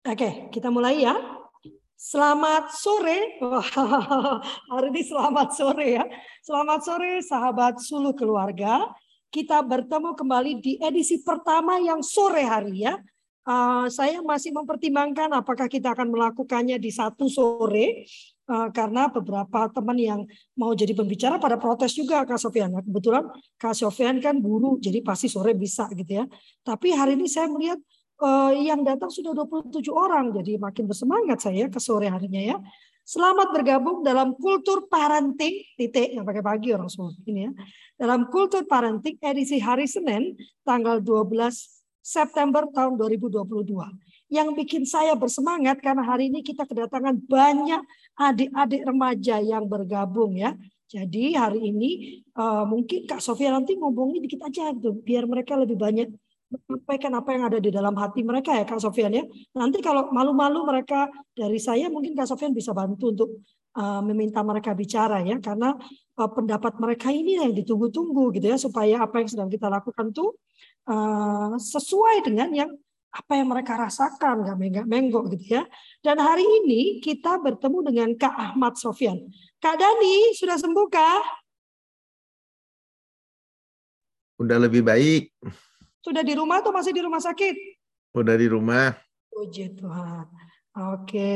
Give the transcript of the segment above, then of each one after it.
Oke, kita mulai ya. Selamat sore. hari ini selamat sore ya. Selamat sore sahabat Sulu keluarga. Kita bertemu kembali di edisi pertama yang sore hari ya. Uh, saya masih mempertimbangkan apakah kita akan melakukannya di satu sore uh, karena beberapa teman yang mau jadi pembicara pada protes juga Kak Sofian. Kebetulan Kak Sofian kan buru jadi pasti sore bisa gitu ya. Tapi hari ini saya melihat uh, yang datang sudah 27 orang. Jadi makin bersemangat saya ke sore harinya ya. Selamat bergabung dalam kultur parenting titik yang pakai pagi orang semua ini ya. Dalam kultur parenting edisi hari Senin tanggal 12 September tahun 2022. Yang bikin saya bersemangat karena hari ini kita kedatangan banyak adik-adik remaja yang bergabung ya. Jadi hari ini uh, mungkin Kak Sofia nanti ngomongin dikit aja gitu biar mereka lebih banyak menyampaikan apa yang ada di dalam hati mereka ya Kak Sofian ya. Nanti kalau malu-malu mereka dari saya mungkin Kak Sofian bisa bantu untuk uh, meminta mereka bicara ya karena uh, pendapat mereka ini yang ditunggu-tunggu gitu ya supaya apa yang sedang kita lakukan tuh uh, sesuai dengan yang apa yang mereka rasakan nggak menggak menggok gitu ya. Dan hari ini kita bertemu dengan Kak Ahmad Sofian. Kak Dani sudah sembuh kah? Udah lebih baik. Sudah di rumah atau masih di rumah sakit? Udah di rumah. Puji Tuhan. Oke,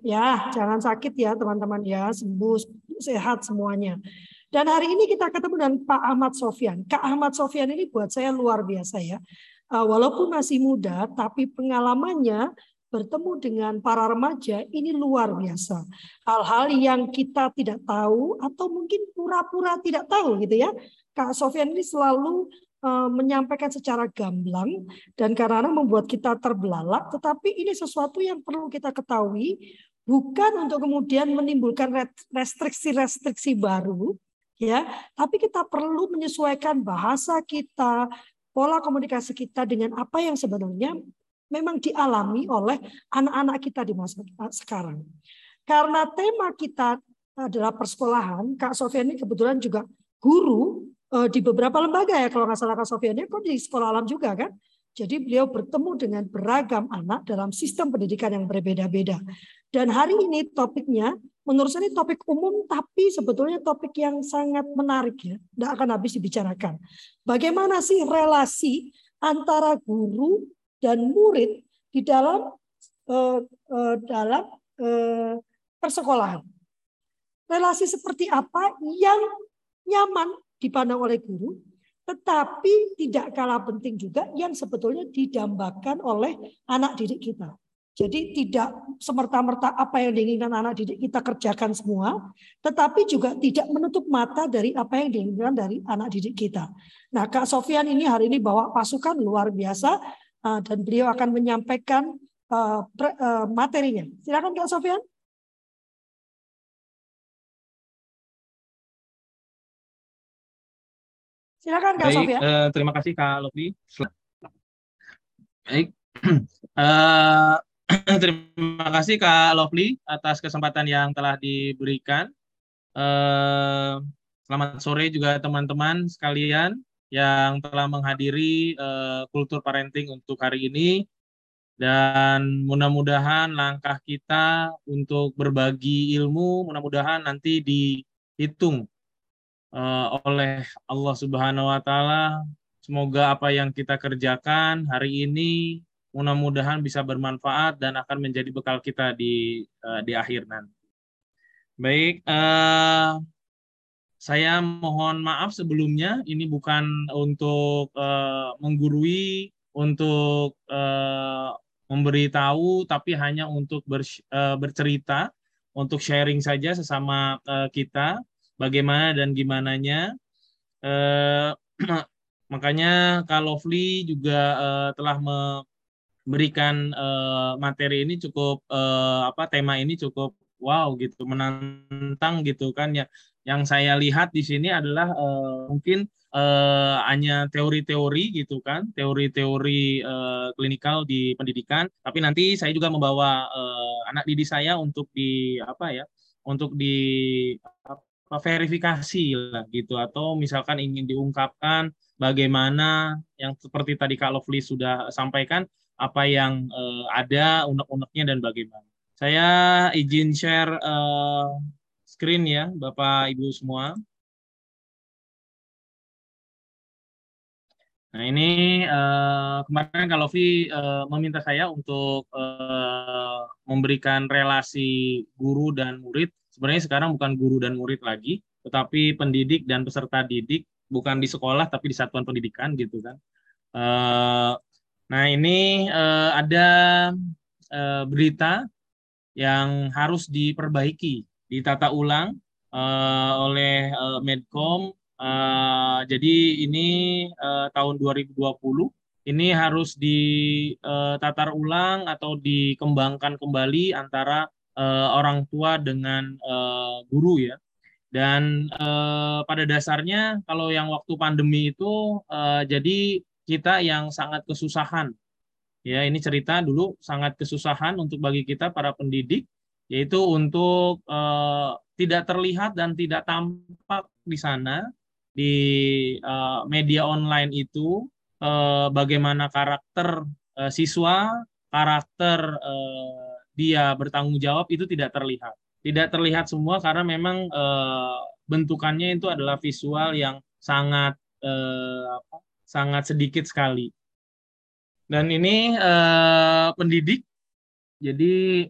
ya jangan sakit ya teman-teman ya, sembuh sehat semuanya. Dan hari ini kita ketemu dengan Pak Ahmad Sofian. Kak Ahmad Sofian ini buat saya luar biasa ya. Uh, walaupun masih muda, tapi pengalamannya bertemu dengan para remaja ini luar biasa. Hal-hal yang kita tidak tahu atau mungkin pura-pura tidak tahu gitu ya. Kak Sofian ini selalu Eh, menyampaikan secara gamblang dan karena membuat kita terbelalak, tetapi ini sesuatu yang perlu kita ketahui bukan untuk kemudian menimbulkan restriksi-restriksi baru, ya, tapi kita perlu menyesuaikan bahasa kita, pola komunikasi kita dengan apa yang sebenarnya memang dialami oleh anak-anak kita di masa sekarang. Karena tema kita adalah persekolahan, Kak Sofian ini kebetulan juga guru uh, di beberapa lembaga ya kalau nggak salah Kak Sofian ya di sekolah alam juga kan. Jadi beliau bertemu dengan beragam anak dalam sistem pendidikan yang berbeda-beda. Dan hari ini topiknya menurut saya ini topik umum tapi sebetulnya topik yang sangat menarik ya. Tidak akan habis dibicarakan. Bagaimana sih relasi antara guru dan murid di dalam uh, uh, dalam uh, persekolahan. Relasi seperti apa yang nyaman dipandang oleh guru, tetapi tidak kalah penting juga yang sebetulnya didambakan oleh anak didik kita. Jadi tidak semerta-merta apa yang diinginkan anak didik kita kerjakan semua, tetapi juga tidak menutup mata dari apa yang diinginkan dari anak didik kita. Nah, Kak Sofian ini hari ini bawa pasukan luar biasa uh, dan beliau akan menyampaikan uh, uh, materinya. Silakan Kak Sofian. Silakan Kak Baik, Uh, terima kasih Kak Lofi. Baik. Uh, terima kasih Kak Lovely atas kesempatan yang telah diberikan. Uh, selamat sore juga teman-teman sekalian yang telah menghadiri uh, kultur parenting untuk hari ini. Dan mudah-mudahan langkah kita untuk berbagi ilmu, mudah-mudahan nanti dihitung uh, oleh Allah Subhanahu wa taala. Semoga apa yang kita kerjakan hari ini mudah-mudahan bisa bermanfaat dan akan menjadi bekal kita di uh, di akhir nanti. Baik, uh, saya mohon maaf sebelumnya ini bukan untuk uh, menggurui, untuk uh, memberitahu, tapi hanya untuk ber, uh, bercerita, untuk sharing saja sesama uh, kita bagaimana dan gimananya. Eh, makanya Kak Lovely juga eh, telah memberikan eh, materi ini cukup eh, apa tema ini cukup wow gitu menantang gitu kan ya. Yang saya lihat di sini adalah eh, mungkin eh, hanya teori-teori gitu kan, teori-teori eh, klinikal di pendidikan. Tapi nanti saya juga membawa eh, anak didik saya untuk di apa ya, untuk di verifikasi lah gitu atau misalkan ingin diungkapkan bagaimana yang seperti tadi Kak Lovely sudah sampaikan apa yang uh, ada unek-uneknya dan bagaimana. Saya izin share uh, screen ya Bapak Ibu semua. Nah ini uh, kemarin kalau Vi uh, meminta saya untuk uh, memberikan relasi guru dan murid. Sebenarnya sekarang bukan guru dan murid lagi, tetapi pendidik dan peserta didik, bukan di sekolah tapi di satuan pendidikan gitu kan. Uh, nah ini uh, ada uh, berita yang harus diperbaiki, ditata ulang uh, oleh uh, Medcom Uh, jadi ini uh, tahun 2020 ini harus ditatar ulang atau dikembangkan kembali antara uh, orang tua dengan uh, guru ya. Dan uh, pada dasarnya kalau yang waktu pandemi itu uh, jadi kita yang sangat kesusahan. Ya, ini cerita dulu sangat kesusahan untuk bagi kita para pendidik yaitu untuk uh, tidak terlihat dan tidak tampak di sana di uh, media online itu uh, bagaimana karakter uh, siswa, karakter uh, dia bertanggung jawab itu tidak terlihat. Tidak terlihat semua karena memang uh, bentukannya itu adalah visual yang sangat uh, apa, sangat sedikit sekali. Dan ini uh, pendidik jadi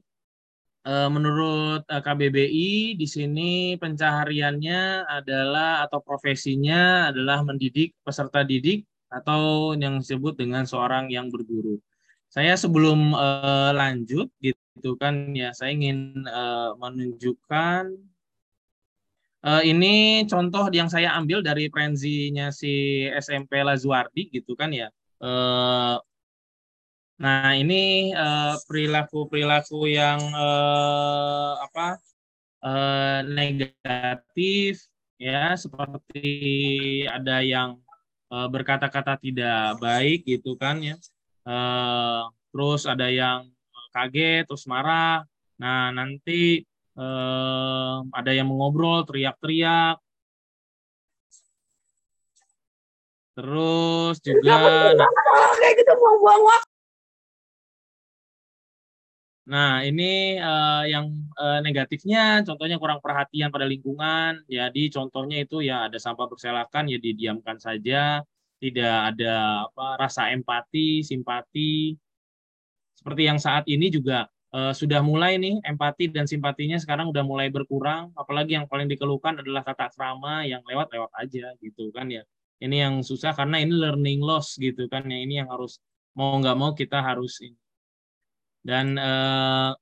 Eh, menurut KBBI di sini pencahariannya adalah atau profesinya adalah mendidik peserta didik atau yang disebut dengan seorang yang berguru. Saya sebelum uh, lanjut gitu kan ya saya ingin uh, menunjukkan uh, ini contoh yang saya ambil dari frenzinya si SMP Lazuardi gitu kan ya. Uh, Nah, ini eh, perilaku-perilaku uh, yang uh, apa uh, negatif ya, seperti ada yang uh, berkata-kata tidak baik gitu kan ya. Uh, terus ada yang kaget, terus marah. Nah, nanti uh, ada yang mengobrol, teriak-teriak. Terus juga nah, kayak gitu buang waktu Nah, ini uh, yang uh, negatifnya, contohnya kurang perhatian pada lingkungan. Jadi contohnya itu ya ada sampah berselakan ya didiamkan saja, tidak ada apa rasa empati, simpati. Seperti yang saat ini juga uh, sudah mulai nih empati dan simpatinya sekarang udah mulai berkurang. Apalagi yang paling dikeluhkan adalah kata krama yang lewat-lewat aja gitu kan ya. Ini yang susah karena ini learning loss gitu kan ya. Ini yang harus mau nggak mau kita harus ini dan uh,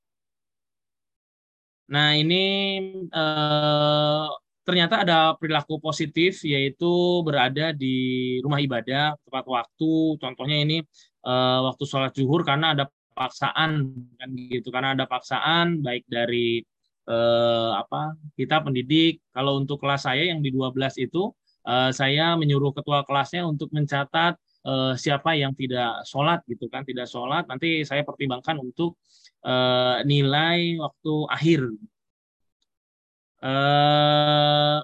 nah ini uh, ternyata ada perilaku positif yaitu berada di rumah ibadah tepat waktu. Contohnya ini uh, waktu sholat zuhur karena ada paksaan kan gitu. Karena ada paksaan baik dari uh, apa kita pendidik. Kalau untuk kelas saya yang di 12 itu uh, saya menyuruh ketua kelasnya untuk mencatat uh, siapa yang tidak sholat gitu kan tidak sholat. Nanti saya pertimbangkan untuk uh, nilai waktu akhir uh,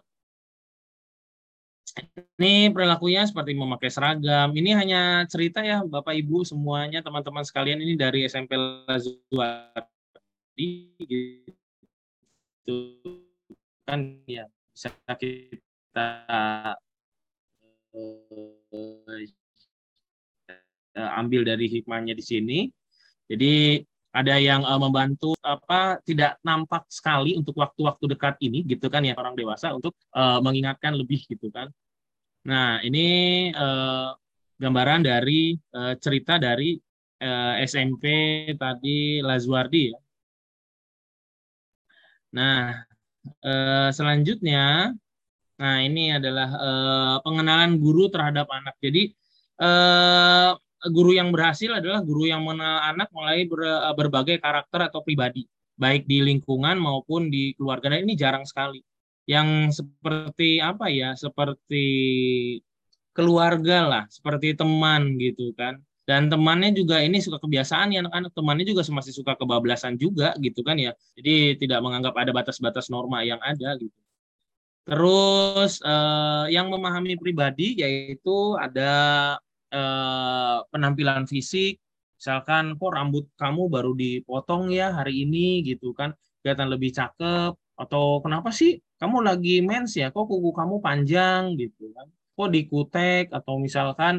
ini perilakunya seperti memakai seragam. Ini hanya cerita ya Bapak Ibu semuanya teman-teman sekalian ini dari SMP Lazuardi gitu kan ya bisa kita uh, ambil dari hikmahnya di sini. Jadi ada yang uh, membantu apa tidak nampak sekali untuk waktu-waktu dekat ini gitu kan ya orang dewasa untuk uh, mengingatkan lebih gitu kan. Nah, ini uh, gambaran dari uh, cerita dari uh, SMP tadi Lazuardi ya. Nah, uh, selanjutnya nah ini adalah uh, pengenalan guru terhadap anak. Jadi uh, guru yang berhasil adalah guru yang mengenal anak mulai ber, eh, berbagai karakter atau pribadi, baik di lingkungan maupun di keluarga. Dan ini jarang sekali. Yang seperti apa ya? Seperti keluarga lah, seperti teman gitu kan. Dan temannya juga ini suka kebiasaan ya anak-anak temannya juga masih suka kebablasan juga gitu kan ya. Jadi tidak menganggap ada batas-batas norma yang ada gitu. Terus eh, yang memahami pribadi yaitu ada eh, penampilan fisik, misalkan kok rambut kamu baru dipotong ya hari ini? gitu kan, kelihatan lebih cakep atau kenapa sih kamu lagi mens ya, kok kuku kamu panjang? gitu kan, kok dikutek atau misalkan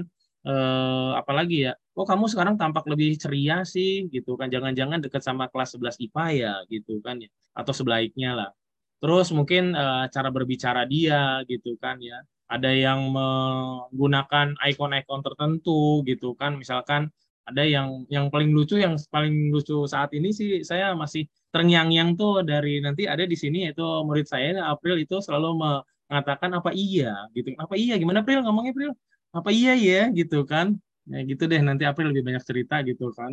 eh, apalagi ya, kok kamu sekarang tampak lebih ceria sih? gitu kan, jangan-jangan dekat sama kelas 11 IPA ya? gitu kan ya, atau sebaliknya lah. Terus mungkin uh, cara berbicara dia gitu kan ya. Ada yang menggunakan ikon-ikon tertentu gitu kan. Misalkan ada yang yang paling lucu yang paling lucu saat ini sih saya masih terngiang-ngiang tuh dari nanti ada di sini yaitu murid saya April itu selalu mengatakan apa iya gitu. Apa iya gimana April ngomongnya April? Apa iya ya gitu kan. Ya gitu deh nanti April lebih banyak cerita gitu kan.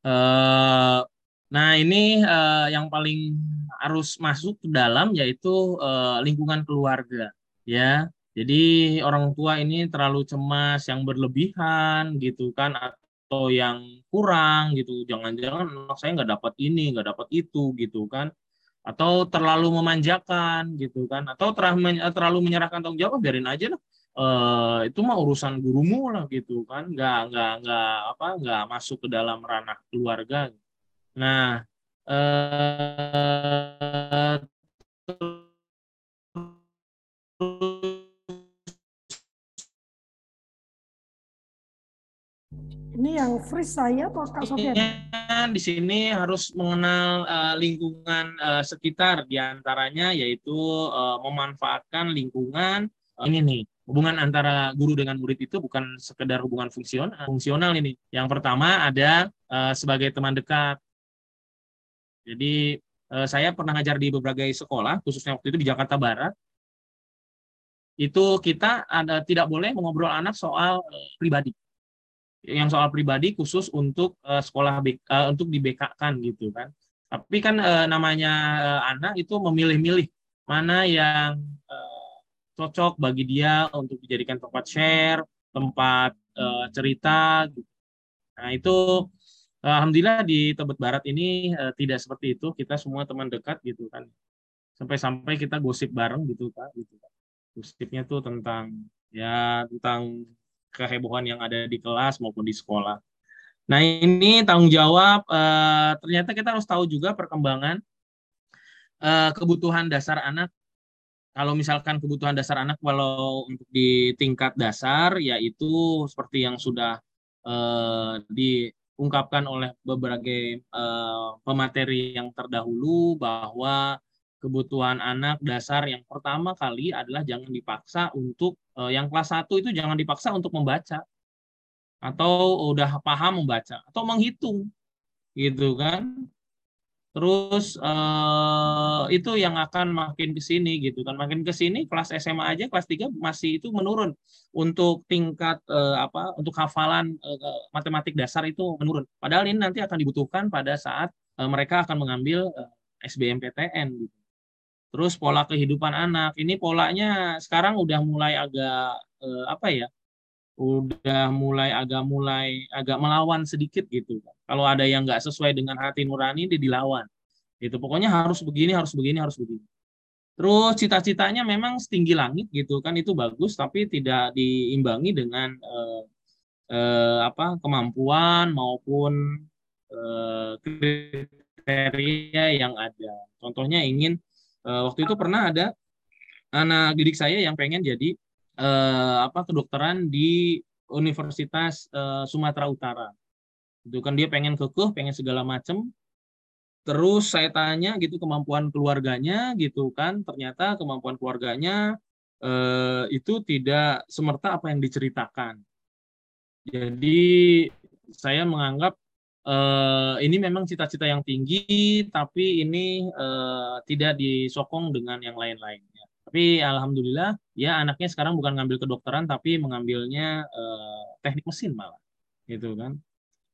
Uh, Nah, ini uh, yang paling harus masuk ke dalam yaitu uh, lingkungan keluarga, ya. Jadi orang tua ini terlalu cemas yang berlebihan gitu kan atau yang kurang gitu. Jangan-jangan anak saya nggak dapat ini, nggak dapat itu gitu kan. Atau terlalu memanjakan gitu kan. Atau terlalu menyerahkan tanggung jawab biarin aja lah. Uh, itu mah urusan gurumu lah gitu kan. Nggak nggak nggak apa nggak masuk ke dalam ranah keluarga. Nah, eh, ini yang free saya atau Kak Sofian? Di sini harus mengenal uh, lingkungan uh, sekitar, di antaranya yaitu uh, memanfaatkan lingkungan. Uh, ini nih, hubungan antara guru dengan murid itu bukan sekedar hubungan fungsional, fungsional ini. Yang pertama ada uh, sebagai teman dekat, jadi eh, saya pernah ngajar di beberapa sekolah, khususnya waktu itu di Jakarta Barat. Itu kita ada tidak boleh mengobrol anak soal eh, pribadi. Yang soal pribadi khusus untuk eh, sekolah eh, untuk di BK kan gitu kan. Tapi kan eh, namanya eh, anak itu memilih-milih mana yang eh, cocok bagi dia untuk dijadikan tempat share, tempat eh, cerita. Gitu. Nah itu Alhamdulillah di Tebet Barat ini uh, tidak seperti itu. Kita semua teman dekat gitu kan. Sampai-sampai kita gosip bareng gitu kan. Gitu. Gosipnya tuh tentang ya tentang kehebohan yang ada di kelas maupun di sekolah. Nah ini tanggung jawab. Uh, ternyata kita harus tahu juga perkembangan uh, kebutuhan dasar anak. Kalau misalkan kebutuhan dasar anak walau untuk di tingkat dasar yaitu seperti yang sudah di diungkapkan oleh uh, pemateri yang terdahulu bahwa kebutuhan anak dasar yang pertama kali adalah jangan dipaksa untuk uh, yang kelas 1 itu jangan dipaksa untuk membaca atau udah paham membaca atau menghitung gitu kan Terus uh, itu yang akan makin ke sini gitu kan. Makin ke sini kelas SMA aja kelas 3 masih itu menurun untuk tingkat uh, apa untuk hafalan uh, matematik dasar itu menurun. Padahal ini nanti akan dibutuhkan pada saat uh, mereka akan mengambil uh, SBMPTN gitu. Terus pola kehidupan anak. Ini polanya sekarang udah mulai agak uh, apa ya? udah mulai agak mulai agak melawan sedikit gitu. Kalau ada yang nggak sesuai dengan hati nurani, dia dilawan. Itu pokoknya harus begini, harus begini, harus begini. Terus cita-citanya memang setinggi langit gitu kan itu bagus, tapi tidak diimbangi dengan eh, eh, apa kemampuan maupun eh, kriteria yang ada. Contohnya ingin eh, waktu itu pernah ada anak didik saya yang pengen jadi eh, apa kedokteran di Universitas eh, Sumatera Utara. Itu kan dia pengen kekeh, pengen segala macam. Terus saya tanya gitu kemampuan keluarganya gitu kan, ternyata kemampuan keluarganya eh, itu tidak semerta apa yang diceritakan. Jadi saya menganggap eh, ini memang cita-cita yang tinggi, tapi ini eh, tidak disokong dengan yang lain-lain. Tapi alhamdulillah ya anaknya sekarang bukan ngambil kedokteran tapi mengambilnya eh, teknik mesin malah. Gitu kan.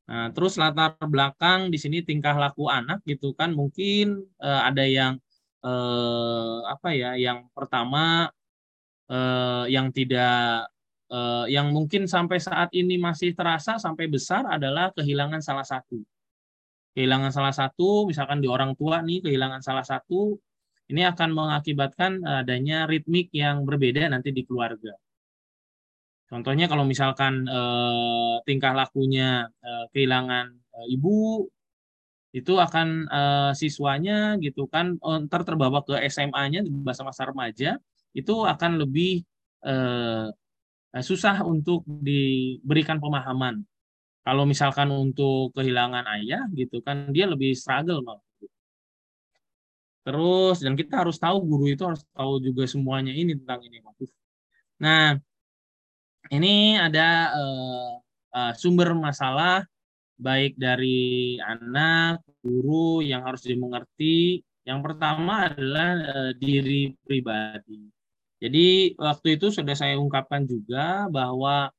Nah, terus latar belakang di sini tingkah laku anak gitu kan mungkin eh, ada yang eh, apa ya yang pertama eh, yang tidak eh, yang mungkin sampai saat ini masih terasa sampai besar adalah kehilangan salah satu kehilangan salah satu misalkan di orang tua nih kehilangan salah satu ini akan mengakibatkan adanya ritmik yang berbeda nanti di keluarga. Contohnya kalau misalkan eh, tingkah lakunya eh, kehilangan eh, ibu, itu akan eh, siswanya gitu kan oh, ntar terbawa ke SMA-nya di masa-masa remaja, itu akan lebih eh, susah untuk diberikan pemahaman. Kalau misalkan untuk kehilangan ayah gitu kan dia lebih struggle malah. Terus dan kita harus tahu guru itu harus tahu juga semuanya ini tentang ini. Nah, ini ada uh, uh, sumber masalah baik dari anak, guru yang harus dimengerti. Yang pertama adalah uh, diri pribadi. Jadi waktu itu sudah saya ungkapkan juga bahwa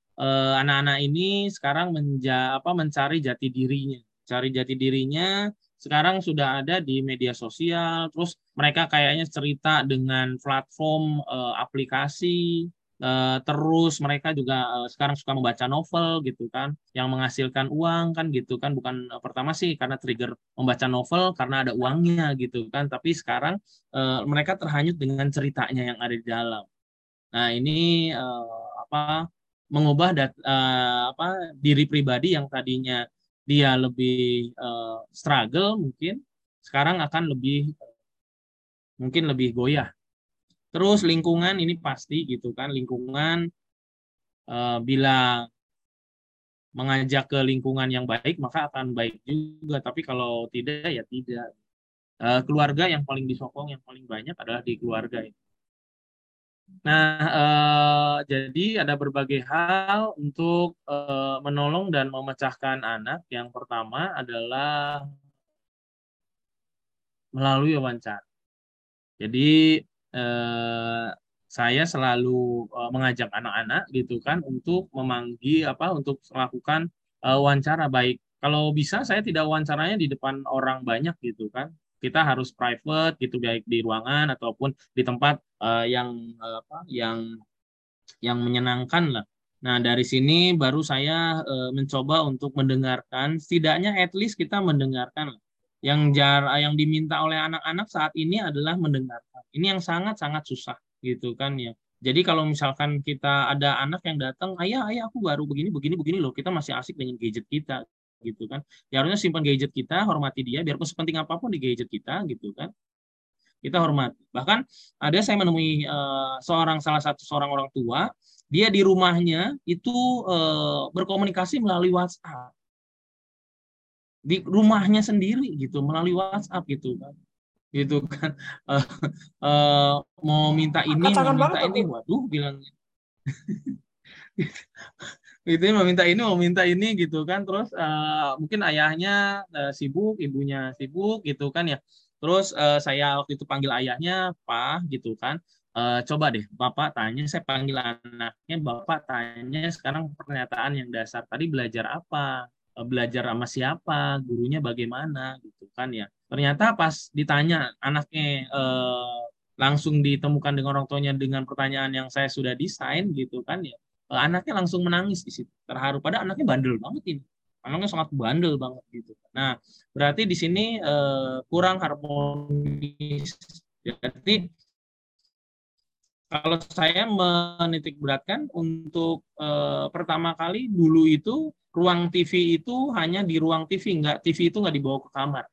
anak-anak uh, ini sekarang menja apa mencari jati dirinya. Cari jati dirinya sekarang sudah ada di media sosial, terus mereka kayaknya cerita dengan platform uh, aplikasi Uh, terus mereka juga uh, sekarang suka membaca novel gitu kan yang menghasilkan uang kan gitu kan. Bukan uh, pertama sih karena trigger membaca novel karena ada uangnya gitu kan. Tapi sekarang mereka terhanyut dengan ceritanya yang ada di dalam. Nah ini apa mengubah dat, apa diri pribadi yang tadinya dia lebih struggle mungkin sekarang akan lebih mungkin lebih goyah Terus lingkungan ini pasti gitu kan, lingkungan uh, bila mengajak ke lingkungan yang baik maka akan baik juga, tapi kalau tidak ya tidak. Uh, keluarga yang paling disokong, yang paling banyak adalah di keluarga ini. Nah, uh, jadi ada berbagai hal untuk uh, menolong dan memecahkan anak. Yang pertama adalah melalui wawancara. Jadi eh, saya selalu eh, mengajak anak-anak gitu kan untuk memanggil apa untuk melakukan eh, wawancara. Baik kalau bisa saya tidak wawancaranya di depan orang banyak gitu kan. Kita harus private gitu baik di ruangan ataupun di tempat uh, yang uh, apa yang yang menyenangkan lah. Nah dari sini baru saya uh, mencoba untuk mendengarkan. Setidaknya at least kita mendengarkan lah yang jar yang diminta oleh anak-anak saat ini adalah mendengarkan. Ini yang sangat-sangat susah gitu kan ya. Jadi kalau misalkan kita ada anak yang datang, ayah, ayah aku baru begini, begini, begini loh, kita masih asik dengan gadget kita gitu kan. Ya harusnya simpan gadget kita, hormati dia, biarpun sepenting apa pun di gadget kita gitu kan. Kita hormati. Bahkan ada saya menemui uh, seorang salah satu seorang orang tua, dia di rumahnya itu uh, berkomunikasi melalui WhatsApp di rumahnya sendiri gitu melalui WhatsApp gitu kan. Gitu kan. Uh, uh, mau minta ini mau minta ini tapi. waduh bilang itu mau minta ini mau minta ini gitu kan. Terus uh, mungkin ayahnya uh, sibuk ibunya sibuk gitu kan ya. Terus uh, saya waktu itu panggil ayahnya pak gitu kan. Uh, coba deh bapak tanya saya panggil anaknya bapak tanya sekarang pernyataan yang dasar tadi belajar apa belajar sama siapa, gurunya bagaimana gitu kan ya. Ternyata pas ditanya anaknya eh, langsung ditemukan dengan orang tuanya dengan pertanyaan yang saya sudah desain gitu kan ya. Eh, anaknya langsung menangis di situ. Terharu pada anaknya bandel banget ini. Anaknya sangat bandel banget gitu. Nah, berarti di sini eh, kurang harmonis. Jadi kalau saya menitik beratkan untuk eh, pertama kali dulu itu ruang TV itu hanya di ruang TV, nggak TV itu nggak dibawa ke kamar.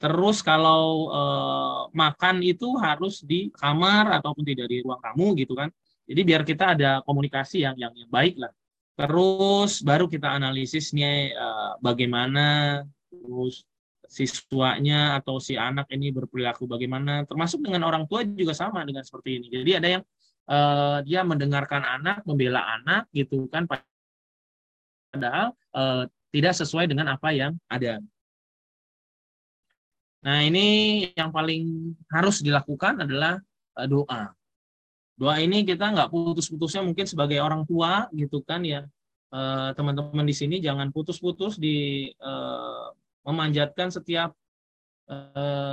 Terus kalau eh, makan itu harus di kamar ataupun tidak di ruang tamu gitu kan. Jadi biar kita ada komunikasi yang yang, yang baik lah. Terus baru kita analisisnya eh, bagaimana, terus siswanya atau si anak ini berperilaku bagaimana, termasuk dengan orang tua juga sama dengan seperti ini. Jadi ada yang uh, dia mendengarkan anak, membela anak gitu kan padahal uh, tidak sesuai dengan apa yang ada. Nah, ini yang paling harus dilakukan adalah uh, doa. Doa ini kita nggak putus-putusnya mungkin sebagai orang tua gitu kan ya. Teman-teman di sini jangan putus-putus di memanjatkan setiap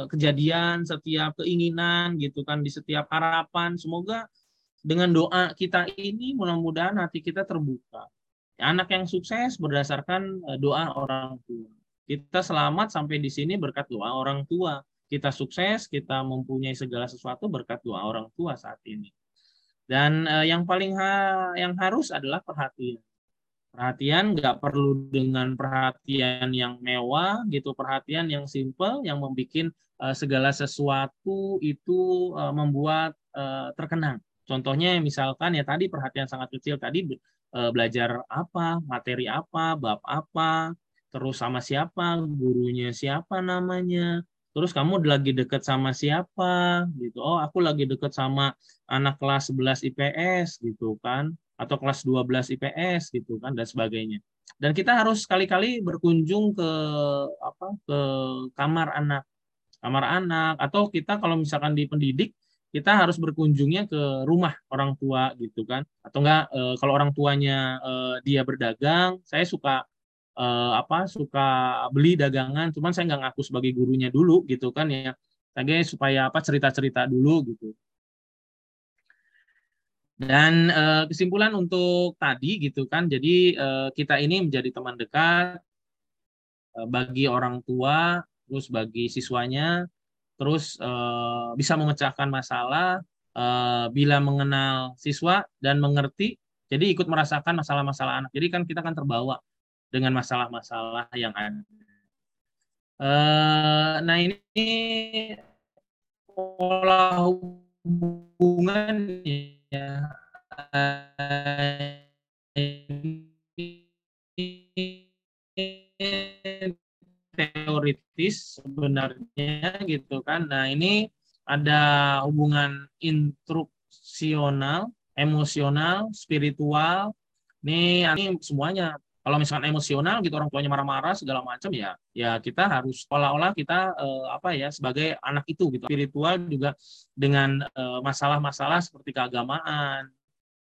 kejadian, setiap keinginan gitu kan di setiap harapan. Semoga dengan doa kita ini mudah-mudahan hati kita terbuka. Anak yang sukses berdasarkan eh, doa orang tua. Kita selamat sampai di sini berkat doa orang tua. kita sukses, kita mempunyai segala sesuatu berkat doa orang tua saat ini. Dan uh, yang paling ha yang harus adalah perhatian. Perhatian nggak perlu dengan perhatian yang mewah gitu, perhatian yang simple yang membuat uh, segala sesuatu itu membuat terkenang. Contohnya misalkan ya tadi perhatian sangat kecil tadi belajar apa, materi apa, bab apa, terus sama siapa, gurunya siapa namanya, terus kamu lagi deket sama siapa gitu. Oh, aku lagi deket sama anak kelas 11 IPS gitu kan atau kelas 12 IPS gitu kan dan sebagainya. Dan kita harus sekali-kali berkunjung ke apa ke kamar anak. Kamar anak atau kita kalau misalkan di pendidik kita harus berkunjungnya ke rumah orang tua gitu kan. Atau enggak e, kalau orang tuanya e, dia berdagang saya suka uh, apa suka beli dagangan cuman saya nggak ngaku sebagai gurunya dulu gitu kan ya. Saya supaya apa cerita-cerita dulu gitu. Dan uh, kesimpulan untuk tadi gitu kan jadi uh, kita ini menjadi teman dekat uh, bagi orang tua terus bagi siswanya terus uh, bisa memecahkan masalah uh, bila mengenal siswa dan mengerti jadi ikut merasakan masalah-masalah anak jadi kan kita kan terbawa dengan masalah-masalah yang ada. Uh, nah ini pola hubungan ya teoritis sebenarnya gitu kan. Nah ini ada hubungan instruksional, emosional, spiritual. Ini, ini semuanya kalau misalkan emosional gitu orang tuanya marah-marah segala macam ya ya kita harus olah-olah kita eh, apa ya sebagai anak itu gitu spiritual juga dengan eh, masalah-masalah seperti keagamaan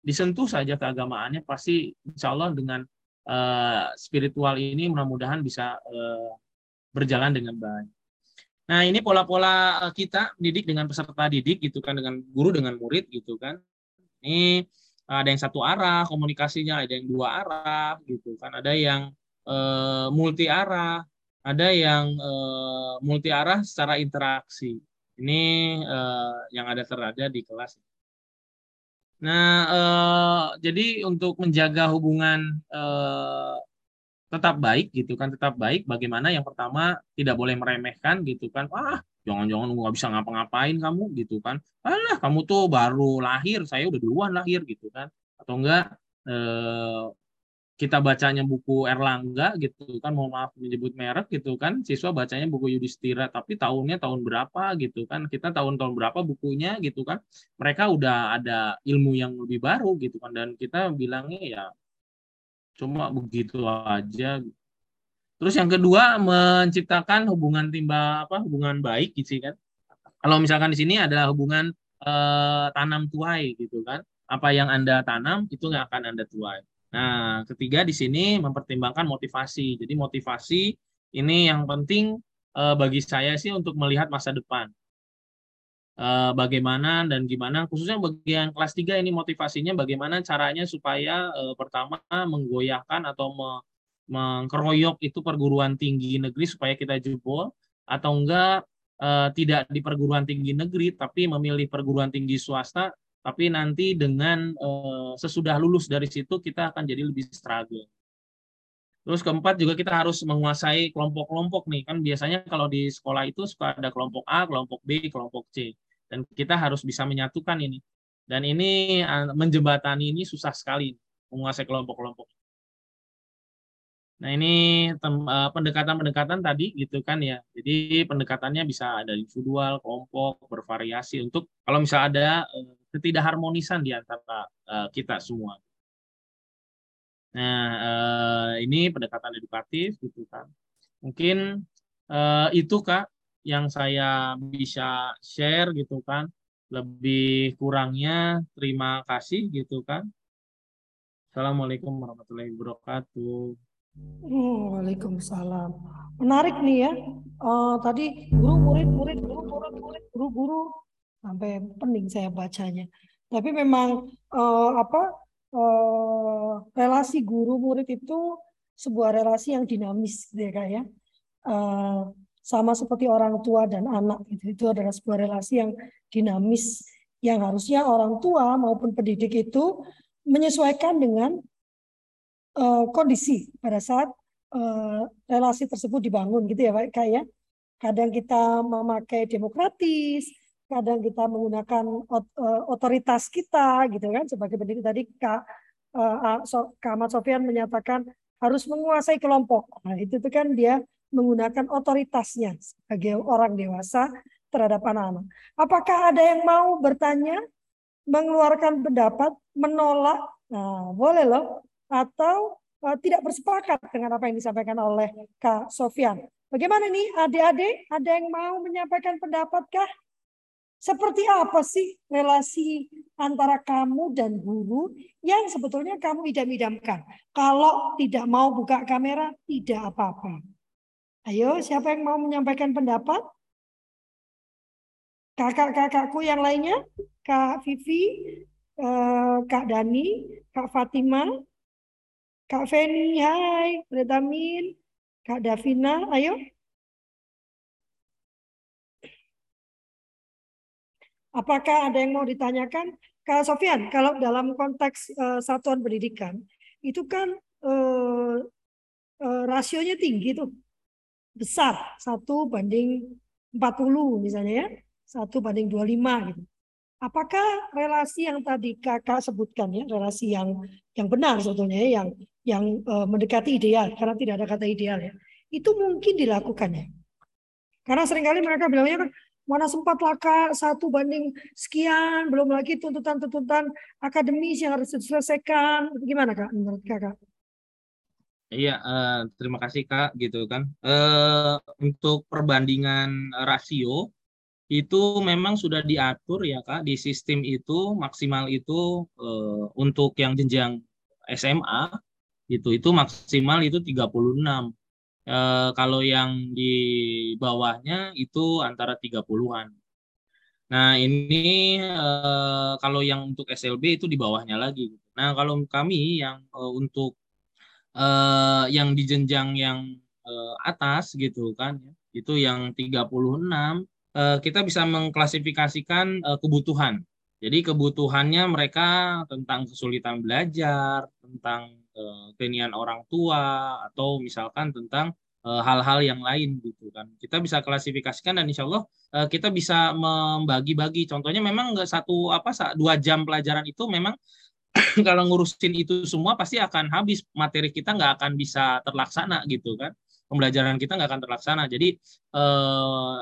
disentuh saja keagamaannya pasti insya Allah dengan eh, spiritual ini mudah-mudahan bisa eh, berjalan dengan baik. Nah ini pola-pola eh, kita didik dengan peserta didik gitu kan dengan guru dengan murid gitu kan. Ini ada yang satu arah komunikasinya, ada yang dua arah gitu kan, ada yang e, multi arah, ada yang e, multi arah secara interaksi. Ini e, yang ada terada di kelas. Nah, e, jadi untuk menjaga hubungan e, tetap baik gitu kan, tetap baik. Bagaimana yang pertama tidak boleh meremehkan gitu kan, wah jangan-jangan nggak bisa ngapa-ngapain kamu gitu kan. Alah kamu tuh baru lahir saya udah duluan lahir gitu kan. Atau enggak eh, kita bacanya buku Erlangga gitu kan mau maaf menyebut merek gitu kan siswa bacanya buku Yudhistira tapi tahunnya tahun berapa gitu kan. Kita tahun-tahun berapa bukunya gitu kan. Mereka udah ada ilmu yang lebih baru gitu kan dan kita bilangnya ya cuma begitu aja Terus yang kedua menciptakan hubungan timba apa hubungan baik gitu kan. Kalau misalkan di sini adalah hubungan eh, tanam tuai gitu kan. Apa yang Anda tanam itu nggak akan Anda tuai. Nah, ketiga di sini mempertimbangkan motivasi. Jadi motivasi ini yang penting eh, bagi saya sih untuk melihat masa depan. Eh, bagaimana dan gimana khususnya bagian kelas 3 ini motivasinya bagaimana caranya supaya eh, pertama menggoyahkan atau me, mengkeroyok itu perguruan tinggi negeri supaya kita jebol atau enggak eh, tidak di perguruan tinggi negeri tapi memilih perguruan tinggi swasta tapi nanti dengan eh, sesudah lulus dari situ kita akan jadi lebih struggle. Terus keempat juga kita harus menguasai kelompok-kelompok nih kan biasanya kalau di sekolah itu suka ada kelompok A, kelompok B, kelompok C dan kita harus bisa menyatukan ini. Dan ini eh, menjembatani ini susah sekali menguasai kelompok-kelompok. Nah, ini eh, pendekatan-pendekatan tadi gitu kan ya. Jadi pendekatannya bisa ada individual, kelompok, bervariasi untuk kalau misalnya ada uh, ketidakharmonisan di antara kita semua. Nah, ini pendekatan edukatif gitu kan. Mungkin itu Kak yang saya bisa share gitu kan. Lebih kurangnya terima kasih gitu kan. Assalamualaikum warahmatullahi wabarakatuh. Oh, Waalaikumsalam. Menarik nih ya. Uh, tadi guru murid murid guru murid murid guru guru sampai pening saya bacanya. Tapi memang uh, apa uh, relasi guru murid itu sebuah relasi yang dinamis ya kak ya. Uh, sama seperti orang tua dan anak itu itu adalah sebuah relasi yang dinamis yang harusnya orang tua maupun pendidik itu menyesuaikan dengan uh, kondisi pada saat uh, relasi tersebut dibangun gitu ya Pak ya. kadang kita memakai demokratis kadang kita menggunakan uh, otoritas kita gitu kan sebagai pendidik tadi Kak uh, Kak Ahmad Sofian menyatakan harus menguasai kelompok nah itu tuh kan dia menggunakan otoritasnya sebagai orang dewasa terhadap anak-anak. Apakah ada yang mau bertanya, mengeluarkan pendapat, menolak? Nah, boleh loh. Atau uh, tidak bersepakat dengan apa yang disampaikan oleh Kak Sofian. Bagaimana nih adik-adik? Ada yang mau menyampaikan pendapatkah? Seperti apa sih relasi antara kamu dan guru yang sebetulnya kamu idam-idamkan? Kalau tidak mau buka kamera, tidak apa-apa. Ayo, siapa yang mau menyampaikan pendapat? Kakak-kakakku yang lainnya, Kak Vivi, eh, Kak Dani, Kak Fatima, Kak Feni, hai, Redamin, Kak Davina, ayo. Apakah ada yang mau ditanyakan? Kak Sofian, kalau dalam konteks uh, satuan pendidikan, itu kan uh, uh, rasionya tinggi tuh besar satu banding 40 misalnya ya satu banding 25 gitu. Apakah relasi yang tadi kakak sebutkan ya relasi yang yang benar sebetulnya ya, yang yang uh, mendekati ideal karena tidak ada kata ideal ya itu mungkin dilakukan ya karena sering kali mereka bilangnya kan mana sempat laka satu banding sekian belum lagi tuntutan-tuntutan akademis yang harus diselesaikan gimana kak menurut kakak? Iya, uh, terima kasih Kak, gitu kan. Uh, untuk perbandingan rasio itu memang sudah diatur ya Kak di sistem itu maksimal itu uh, untuk yang jenjang SMA itu itu maksimal itu 36. Uh, kalau yang di bawahnya itu antara 30-an. Nah, ini uh, kalau yang untuk SLB itu di bawahnya lagi. Nah, kalau kami yang uh, untuk uh, yang di jenjang yang uh, atas gitu kan ya, itu yang 36 uh, kita bisa mengklasifikasikan uh, kebutuhan. Jadi kebutuhannya mereka tentang kesulitan belajar, tentang uh, keinginan orang tua atau misalkan tentang hal-hal yang lain gitu kan. Kita bisa klasifikasikan dan insya Allah kita bisa membagi-bagi. Contohnya memang nggak satu apa dua jam pelajaran itu memang kalau ngurusin itu semua pasti akan habis. Materi kita nggak akan bisa terlaksana gitu kan. Pembelajaran kita nggak akan terlaksana. Jadi eh,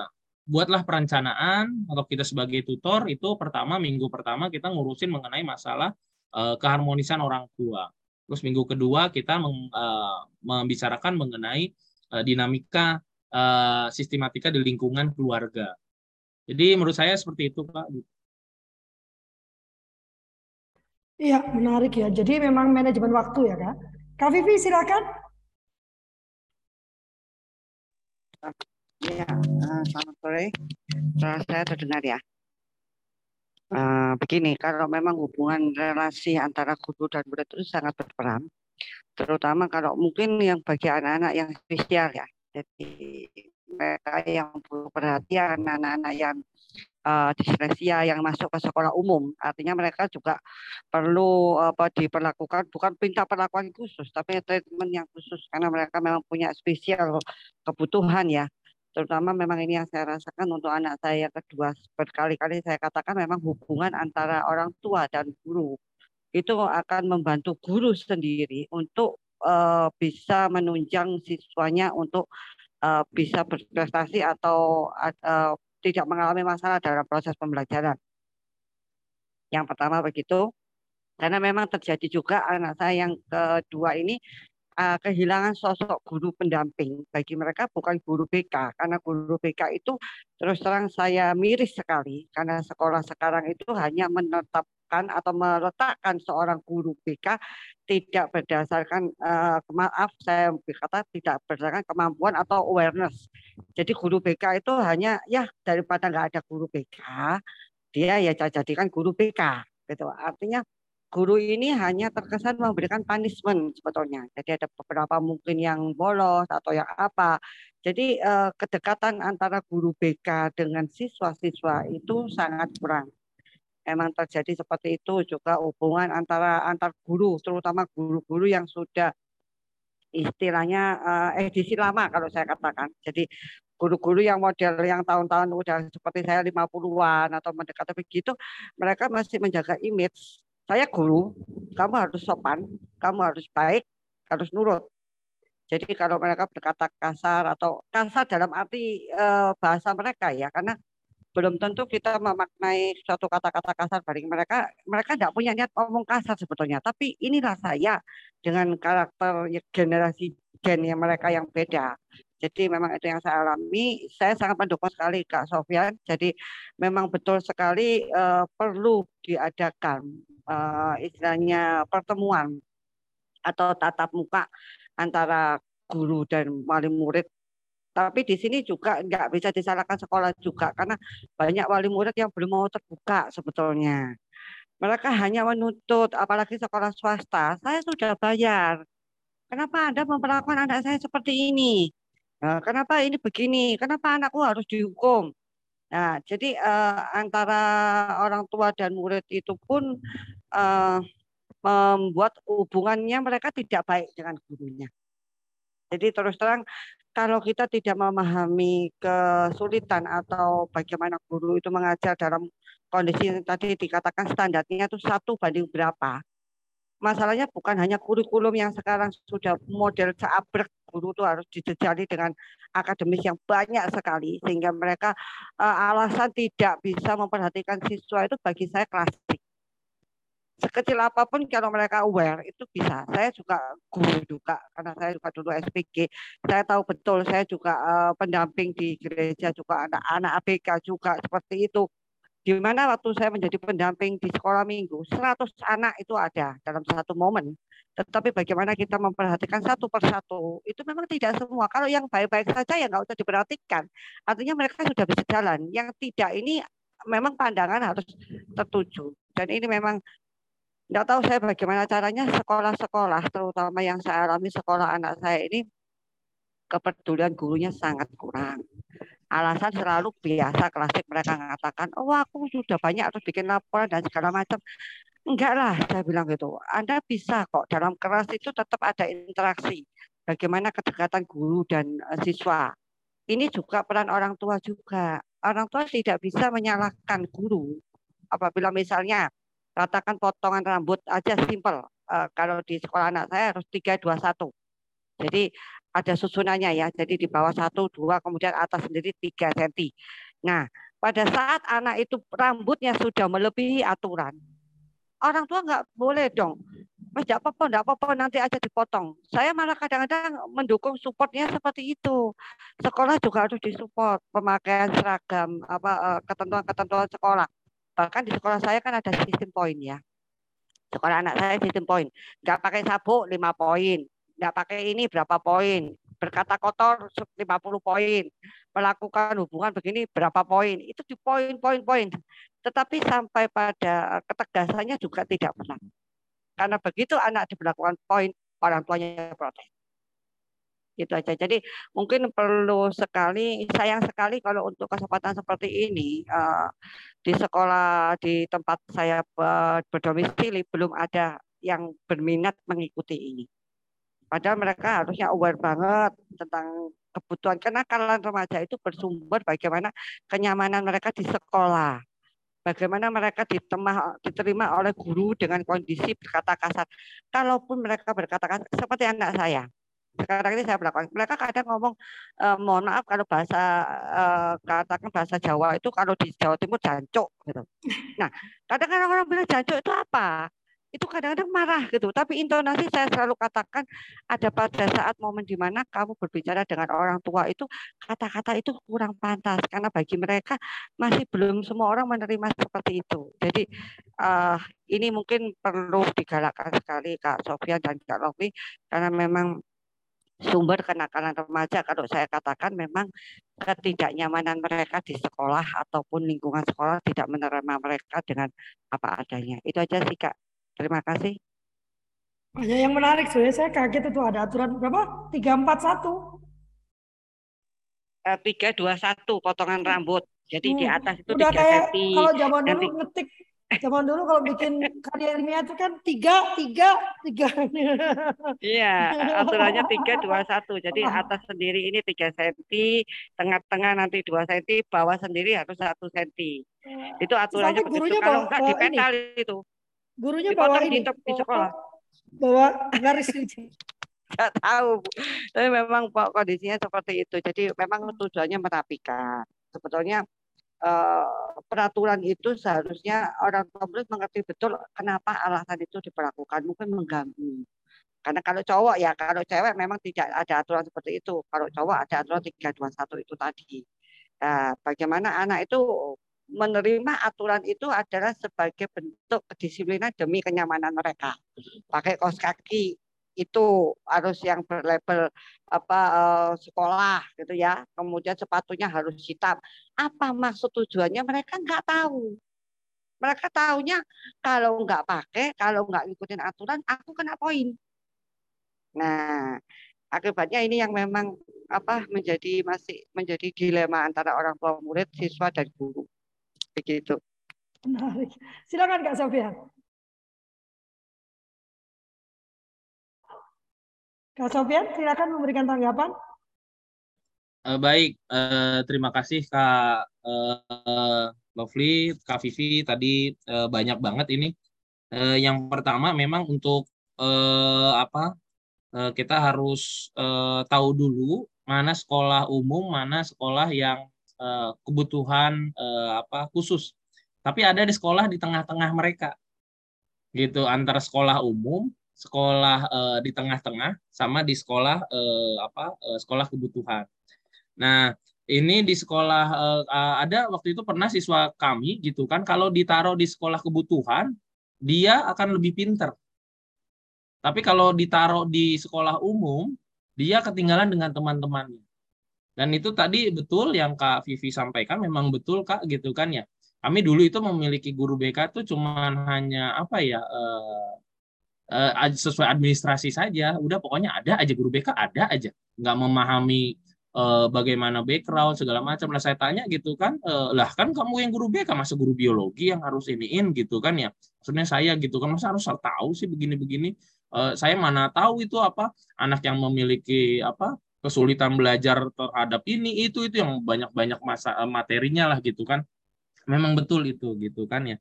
buatlah perencanaan atau kita sebagai tutor. Itu pertama minggu pertama kita ngurusin mengenai masalah eh, keharmonisan orang tua. Terus minggu kedua kita meng, eh, membicarakan mengenai eh, dinamika eh, sistematika di lingkungan keluarga. Jadi menurut saya seperti itu pak Iya, menarik ya. Jadi memang manajemen waktu ya, Kak. Kak Vivi, silakan. Ya, selamat sore. Suara saya terdengar ya. Uh, begini, kalau memang hubungan relasi antara guru dan murid itu sangat berperan, terutama kalau mungkin yang bagi anak-anak yang spesial ya. Jadi mereka yang perlu perhatian, anak-anak yang uh, disleksia yang masuk ke sekolah umum. Artinya mereka juga perlu apa diperlakukan bukan minta perlakuan khusus, tapi treatment yang khusus karena mereka memang punya spesial kebutuhan ya. Terutama memang ini yang saya rasakan untuk anak saya kedua berkali-kali saya katakan memang hubungan antara orang tua dan guru itu akan membantu guru sendiri untuk uh, bisa menunjang siswanya untuk uh, bisa berprestasi atau uh, tidak mengalami masalah dalam proses pembelajaran. Yang pertama begitu, karena memang terjadi juga anak saya yang kedua ini uh, kehilangan sosok guru pendamping. Bagi mereka bukan guru BK, karena guru BK itu terus terang saya miris sekali, karena sekolah sekarang itu hanya menetapkan atau meletakkan seorang guru BK tidak berdasarkan uh, maaf saya berkata tidak berdasarkan kemampuan atau awareness. Jadi guru BK itu hanya ya daripada nggak ada guru BK, dia ya jadikan guru BK gitu. Artinya guru ini hanya terkesan memberikan punishment sebetulnya. Jadi ada beberapa mungkin yang bolos atau yang apa, Jadi eh, kedekatan antara guru BK dengan siswa-siswa itu sangat kurang. Emang terjadi seperti itu juga hubungan antara antar guru, terutama guru-guru yang sudah istilahnya eh, edisi lama kalau saya katakan. Jadi guru-guru yang model yang tahun-tahun udah seperti saya 50-an atau mendekati begitu, mereka masih menjaga image. Saya guru, kamu harus sopan, kamu harus baik, harus nurut. Jadi kalau mereka berkata kasar atau kasar dalam arti e, bahasa mereka ya, karena belum tentu kita memaknai suatu kata-kata kasar dari mereka. Mereka tidak punya niat ngomong kasar sebetulnya. Tapi inilah saya dengan karakter generasi gen yang mereka yang beda. Jadi memang itu yang saya alami. Saya sangat mendukung sekali Kak Sofian. Jadi memang betul sekali uh, perlu diadakan uh, istilahnya pertemuan atau tatap muka antara guru dan wali murid. Tapi di sini juga nggak bisa disalahkan sekolah juga karena banyak wali murid yang belum mau terbuka sebetulnya. Mereka hanya menuntut, apalagi sekolah swasta, saya sudah bayar. Kenapa Anda memperlakukan anak saya seperti ini? Nah, kenapa ini begini? Kenapa anakku harus dihukum? Nah, jadi eh, antara orang tua dan murid itu pun eh, membuat hubungannya mereka tidak baik dengan gurunya. Jadi terus terang kalau kita tidak memahami kesulitan atau bagaimana guru itu mengajar dalam kondisi yang tadi dikatakan standarnya itu satu banding berapa. Masalahnya bukan hanya kurikulum yang sekarang sudah model seabrek guru itu harus dijejali dengan akademis yang banyak sekali sehingga mereka uh, alasan tidak bisa memperhatikan siswa itu bagi saya klasik sekecil apa pun kalau mereka aware itu bisa. Saya juga guru juga karena saya juga dulu SPG. Saya tahu betul saya juga uh, pendamping di gereja juga anak-anak ABK juga seperti itu. Di mana waktu saya menjadi pendamping di sekolah minggu, 100 anak itu ada dalam satu momen. Tetapi bagaimana kita memperhatikan satu persatu, itu memang tidak semua. Kalau yang baik-baik saja ya nggak usah diperhatikan. Artinya mereka sudah bisa jalan. Yang tidak ini memang pandangan harus tertuju. Dan ini memang Nggak tahu saya bagaimana caranya sekolah-sekolah, terutama yang saya alami sekolah anak saya ini, kepedulian gurunya sangat kurang. Alasan selalu biasa klasik mereka mengatakan, oh aku sudah banyak harus bikin laporan dan segala macam. Enggak lah, saya bilang gitu. Anda bisa kok dalam kelas itu tetap ada interaksi. Bagaimana kedekatan guru dan eh, siswa. Ini juga peran orang tua juga. Orang tua tidak bisa menyalahkan guru. Apabila misalnya katakan potongan rambut aja simple. Uh, kalau di sekolah anak saya harus 3, 2, 1. Jadi ada susunannya ya. Jadi di bawah 1, 2, kemudian atas sendiri 3 cm. Nah, pada saat anak itu rambutnya sudah melebihi aturan, orang tua nggak boleh dong. Mas, tidak apa-apa, tidak apa-apa, nanti aja dipotong. Saya malah kadang-kadang mendukung supportnya seperti itu. Sekolah juga harus disupport pemakaian seragam, apa eh, ketentuan-ketentuan sekolah. Bahkan di sekolah saya kan ada sistem poin ya. Sekolah anak saya sistem poin. Nggak pakai sabuk 5 poin. Nggak pakai ini berapa poin. Berkata kotor 50 poin. Melakukan hubungan begini berapa poin. Itu di poin-poin-poin. Tetapi sampai pada ketegasannya juga tidak pernah. Karena begitu anak diberlakukan poin, orang tuanya protes gitu aja. Jadi mungkin perlu sekali, sayang sekali kalau untuk kesempatan seperti ini uh, di sekolah di tempat saya berdomisili belum ada yang berminat mengikuti ini. Padahal mereka harusnya aware banget tentang kebutuhan kenakalan remaja itu bersumber bagaimana kenyamanan mereka di sekolah. Bagaimana mereka ditemah, diterima oleh guru dengan kondisi berkata kasar. Kalaupun mereka berkata kasar, seperti anak saya sekarang ini saya melakukan. Mereka kadang ngomong, eh, mohon maaf kalau bahasa eh, katakan bahasa Jawa itu kalau di Jawa Timur jancuk gitu. Nah, kadang-kadang orang bilang jancuk itu apa? Itu kadang-kadang marah gitu. Tapi intonasi saya selalu katakan ada pada saat momen di mana kamu berbicara dengan orang tua itu kata-kata itu kurang pantas karena bagi mereka masih belum semua orang menerima seperti itu. Jadi uh, ini mungkin perlu digalakkan sekali Kak Sofian dan Kak Lofi karena memang sumber kenakalan remaja kalau saya katakan memang ketidaknyamanan mereka di sekolah ataupun lingkungan sekolah tidak menerima mereka dengan apa adanya. Itu aja sih Kak. Terima kasih. Banyak yang menarik sebenarnya saya kaget itu ada aturan berapa? 341. eh, tiga dua satu potongan rambut. Jadi di Hmm, atas itu Udah tiga kayak kalau zaman dulu ngetik, zaman dulu kalau bikin karya ilmiah itu kan tiga, tiga, tiga. Iya, aturannya tiga dua satu. Jadi atas sendiri ini tiga senti, tengah-tengah nanti dua senti, bawah sendiri harus satu senti. Itu aturannya Sampai begitu. gurunya Kalau bawa, enggak bawa ini, dipetal itu, gurunya bawa ini, di, di sekolah. bawa garis. Enggak tahu, Bu. Tapi memang kondisinya seperti itu. Jadi memang tujuannya merapikan. Sebetulnya eh, peraturan itu seharusnya orang tua murid mengerti betul kenapa alasan itu diperlakukan. Mungkin mengganggu. Karena kalau cowok ya, kalau cewek memang tidak ada aturan seperti itu. Kalau cowok ada aturan 321 itu tadi. Nah, bagaimana anak itu menerima aturan itu adalah sebagai bentuk kedisiplinan demi kenyamanan mereka. Pakai kaos kaki itu harus yang berlabel apa eh, sekolah gitu ya. Kemudian sepatunya harus hitam. Apa maksud tujuannya mereka nggak tahu. Mereka tahunya kalau nggak pakai, kalau nggak ngikutin aturan, aku kena poin. Nah, akibatnya ini yang memang apa menjadi masih menjadi dilema antara orang tua murid, siswa dan guru. Begitu. Menarik. Silakan Kak Sofian. Kak Sofian, silakan memberikan tanggapan. Eh, baik, eh, terima kasih Kak eh, Lovely, Kak Vivi tadi eh, banyak banget ini. Eh, yang pertama memang untuk eh, apa eh, kita harus eh, tahu dulu mana sekolah umum, mana sekolah yang eh, kebutuhan eh, apa khusus. Tapi ada di sekolah di tengah-tengah mereka, gitu antara sekolah umum, sekolah eh, di tengah-tengah, sama di sekolah eh, apa eh, sekolah kebutuhan. Nah, ini di sekolah eh, ada waktu itu pernah siswa kami gitu kan kalau ditaruh di sekolah kebutuhan dia akan lebih pinter. Tapi kalau ditaruh di sekolah umum dia ketinggalan dengan teman-temannya. Dan itu tadi betul yang Kak Vivi sampaikan memang betul Kak gitu kan ya. Kami dulu itu memiliki guru BK itu cuman hanya apa ya eh, sesuai administrasi saja. Udah pokoknya ada aja guru BK ada aja. Nggak memahami eh, bagaimana background segala macam. Lah saya tanya gitu kan, eh, lah kan kamu yang guru BK masa guru biologi yang harus iniin gitu kan ya. Maksudnya saya gitu kan masa harus tahu sih begini-begini. Saya mana tahu itu apa anak yang memiliki apa kesulitan belajar terhadap ini itu itu yang banyak-banyak masa materinya lah gitu kan. Memang betul itu gitu kan ya.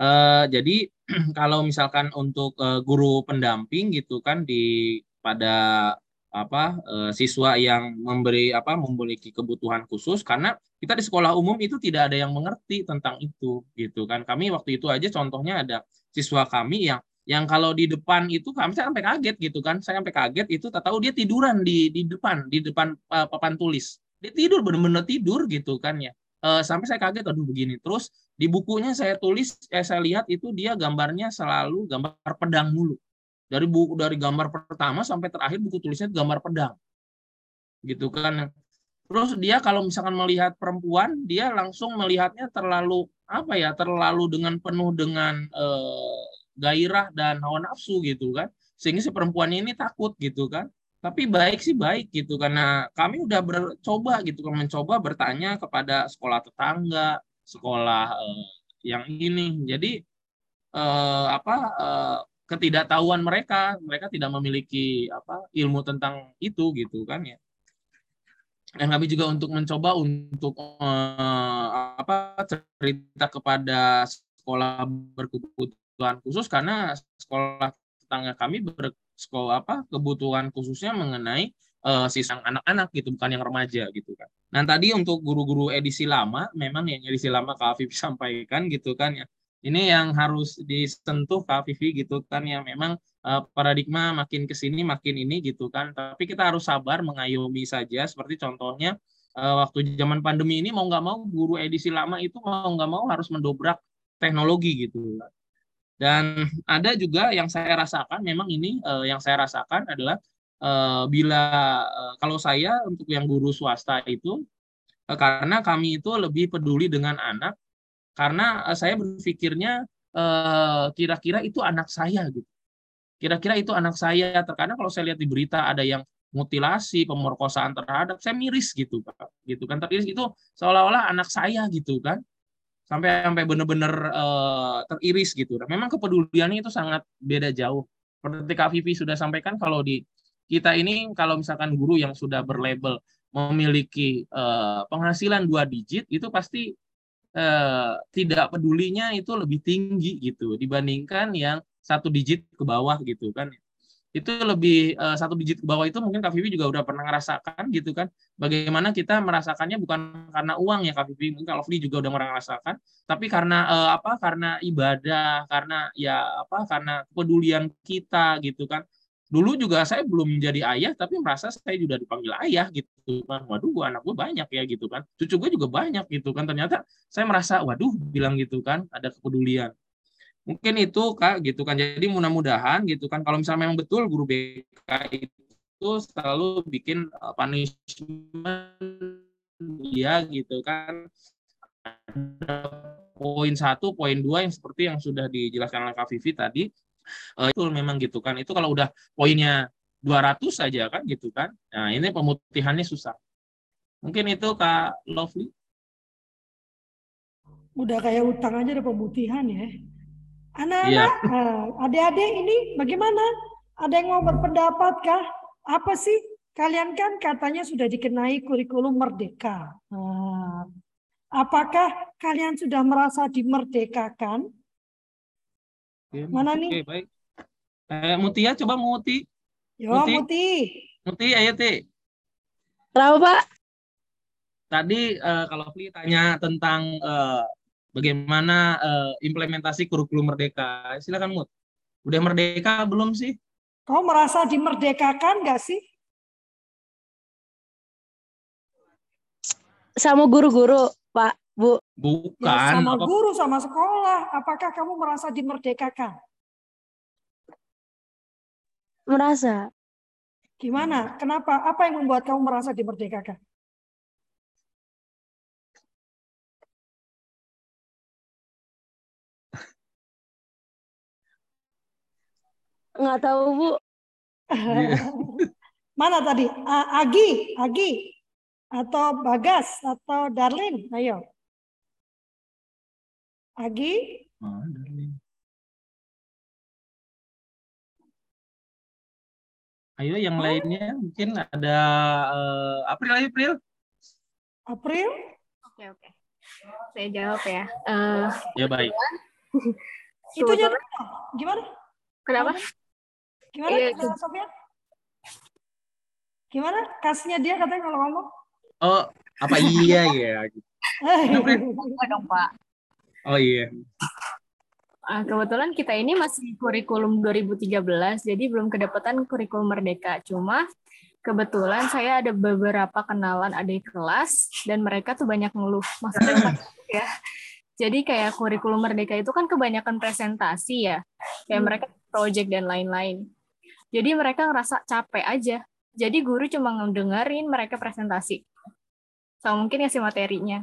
Eh, jadi kalau misalkan untuk eh, guru pendamping gitu kan di pada apa eh, siswa yang memberi apa memiliki kebutuhan khusus karena kita di sekolah umum itu tidak ada yang mengerti tentang itu gitu kan. Kami waktu itu aja contohnya ada siswa kami yang yang kalau di depan itu kami saya sampai kaget gitu kan. Saya sampai kaget itu tak tahu dia tiduran di di depan di depan uh, papan tulis. Dia tidur benar-benar tidur gitu kan ya. Uh, sampai saya kaget aduh begini. Terus di bukunya saya tulis eh, saya lihat itu dia gambarnya selalu gambar pedang mulu. Dari buku dari gambar pertama sampai terakhir buku tulisnya gambar pedang. Gitu kan. Terus dia kalau misalkan melihat perempuan dia langsung melihatnya terlalu apa ya terlalu dengan penuh dengan eh, gairah dan hawa nafsu gitu kan. Sehingga si perempuan ini takut gitu kan. Tapi baik sih baik gitu. Karena kami udah bercoba gitu kan mencoba bertanya kepada sekolah tetangga sekolah eh, yang ini. Jadi eh, apa eh, ketidaktahuan mereka. Mereka tidak memiliki apa ilmu tentang itu gitu kan ya. Dan kami juga untuk mencoba untuk eh, apa cerita kepada sekolah berkebutuhan khusus. Karena sekolah tetangga kami bersekolah apa kebutuhan khususnya mengenai uh, sisang anak-anak gitu bukan yang remaja gitu kan. Nah tadi untuk guru-guru edisi lama memang yang edisi lama Kak Vivi sampaikan gitu kan ya. Ini yang harus disentuh Kak Vivi gitu kan ya. Memang uh, paradigma makin ke sini makin ini gitu kan. Tapi kita harus sabar mengayomi saja. Seperti contohnya uh, waktu zaman pandemi ini mau nggak mau guru edisi lama itu mau nggak mau harus mendobrak teknologi gitu. Dan ada juga yang saya rasakan memang ini uh, yang saya rasakan adalah uh, bila uh, kalau saya untuk yang guru swasta itu uh, karena kami itu lebih peduli dengan anak karena saya berpikirnya kira-kira itu anak saya gitu. Kira-kira itu anak saya. Terkadang kalau saya lihat di berita ada yang mutilasi, pemerkosaan terhadap, saya miris gitu, Pak. gitu kan tapi itu seolah-olah anak saya gitu kan sampai sampai benar-benar uh, teriris gitu. Dan memang kepeduliannya itu sangat beda jauh. Seperti Kak Vivi sudah sampaikan kalau di kita ini kalau misalkan guru yang sudah berlabel memiliki uh, penghasilan dua digit itu pasti uh, tidak pedulinya itu lebih tinggi gitu dibandingkan yang satu digit ke bawah gitu kan. Itu lebih uh, satu digit ke bawah itu mungkin Kak Vivi juga udah pernah ngerasakan gitu kan. Bagaimana kita merasakannya bukan karena uang ya Kak Vivi mungkin Kak Lovely juga udah merasakan tapi karena uh, apa karena ibadah karena ya apa karena kepedulian kita gitu kan dulu juga saya belum menjadi ayah tapi merasa saya juga dipanggil ayah gitu. Kan waduh gua anak gue banyak ya gitu kan. Cucu gue juga banyak gitu kan. Ternyata saya merasa waduh bilang gitu kan ada kepedulian. Mungkin itu kak gitu kan. Jadi mudah-mudahan gitu kan. Kalau misalnya memang betul guru BK itu selalu bikin uh, punishment ya gitu kan. Poin satu poin dua yang seperti yang sudah dijelaskan oleh Kak Vivi tadi uh, itu memang gitu kan itu kalau udah poinnya 200 saja kan gitu kan nah ini pemutihannya susah mungkin itu Kak Lovely udah kayak utang aja ada pemutihan ya Anak-anak, ya. adik-adik ini bagaimana? Ada yang mau berpendapat kah? Apa sih? Kalian kan katanya sudah dikenai kurikulum merdeka. Nah, apakah kalian sudah merasa dimerdekakan? Mana nih? Oke, baik. Eh, Mutia, coba Muti. Yo, Muti. Muti, Muti ayo, Ti. Kenapa, Pak? Tadi uh, kalau Fli tanya tentang uh, bagaimana uh, implementasi kurikulum merdeka. Silakan Mut. Udah merdeka belum sih? Kau merasa dimerdekakan nggak sih? Sama guru-guru, Pak, Bu. Bukan. Ya, sama apa... guru, sama sekolah. Apakah kamu merasa dimerdekakan? Merasa. Gimana? Kenapa? Apa yang membuat kamu merasa dimerdekakan? Nggak tahu, Bu. Mana tadi? Agi, Agi. Atau Bagas, atau Darlin. Ayo. Agi. Ayo yang oh. lainnya mungkin ada uh, April ayo April. April? Oke oke. Saya jawab ya. Uh, ya baik. Itu gimana? Kenapa? Gimana iya, Sofia? Gimana? Kasnya dia katanya kalau ngomong? Oh, apa iya ya? dong, Pak. Oh iya. Ah, kebetulan kita ini masih kurikulum 2013, jadi belum kedapatan kurikulum merdeka. Cuma kebetulan saya ada beberapa kenalan adik kelas dan mereka tuh banyak ngeluh. Maksudnya ya. Jadi kayak kurikulum merdeka itu kan kebanyakan presentasi ya. Kayak hmm. mereka project dan lain-lain. Jadi mereka ngerasa capek aja. Jadi guru cuma ngedengerin mereka presentasi. So mungkin ngasih materinya.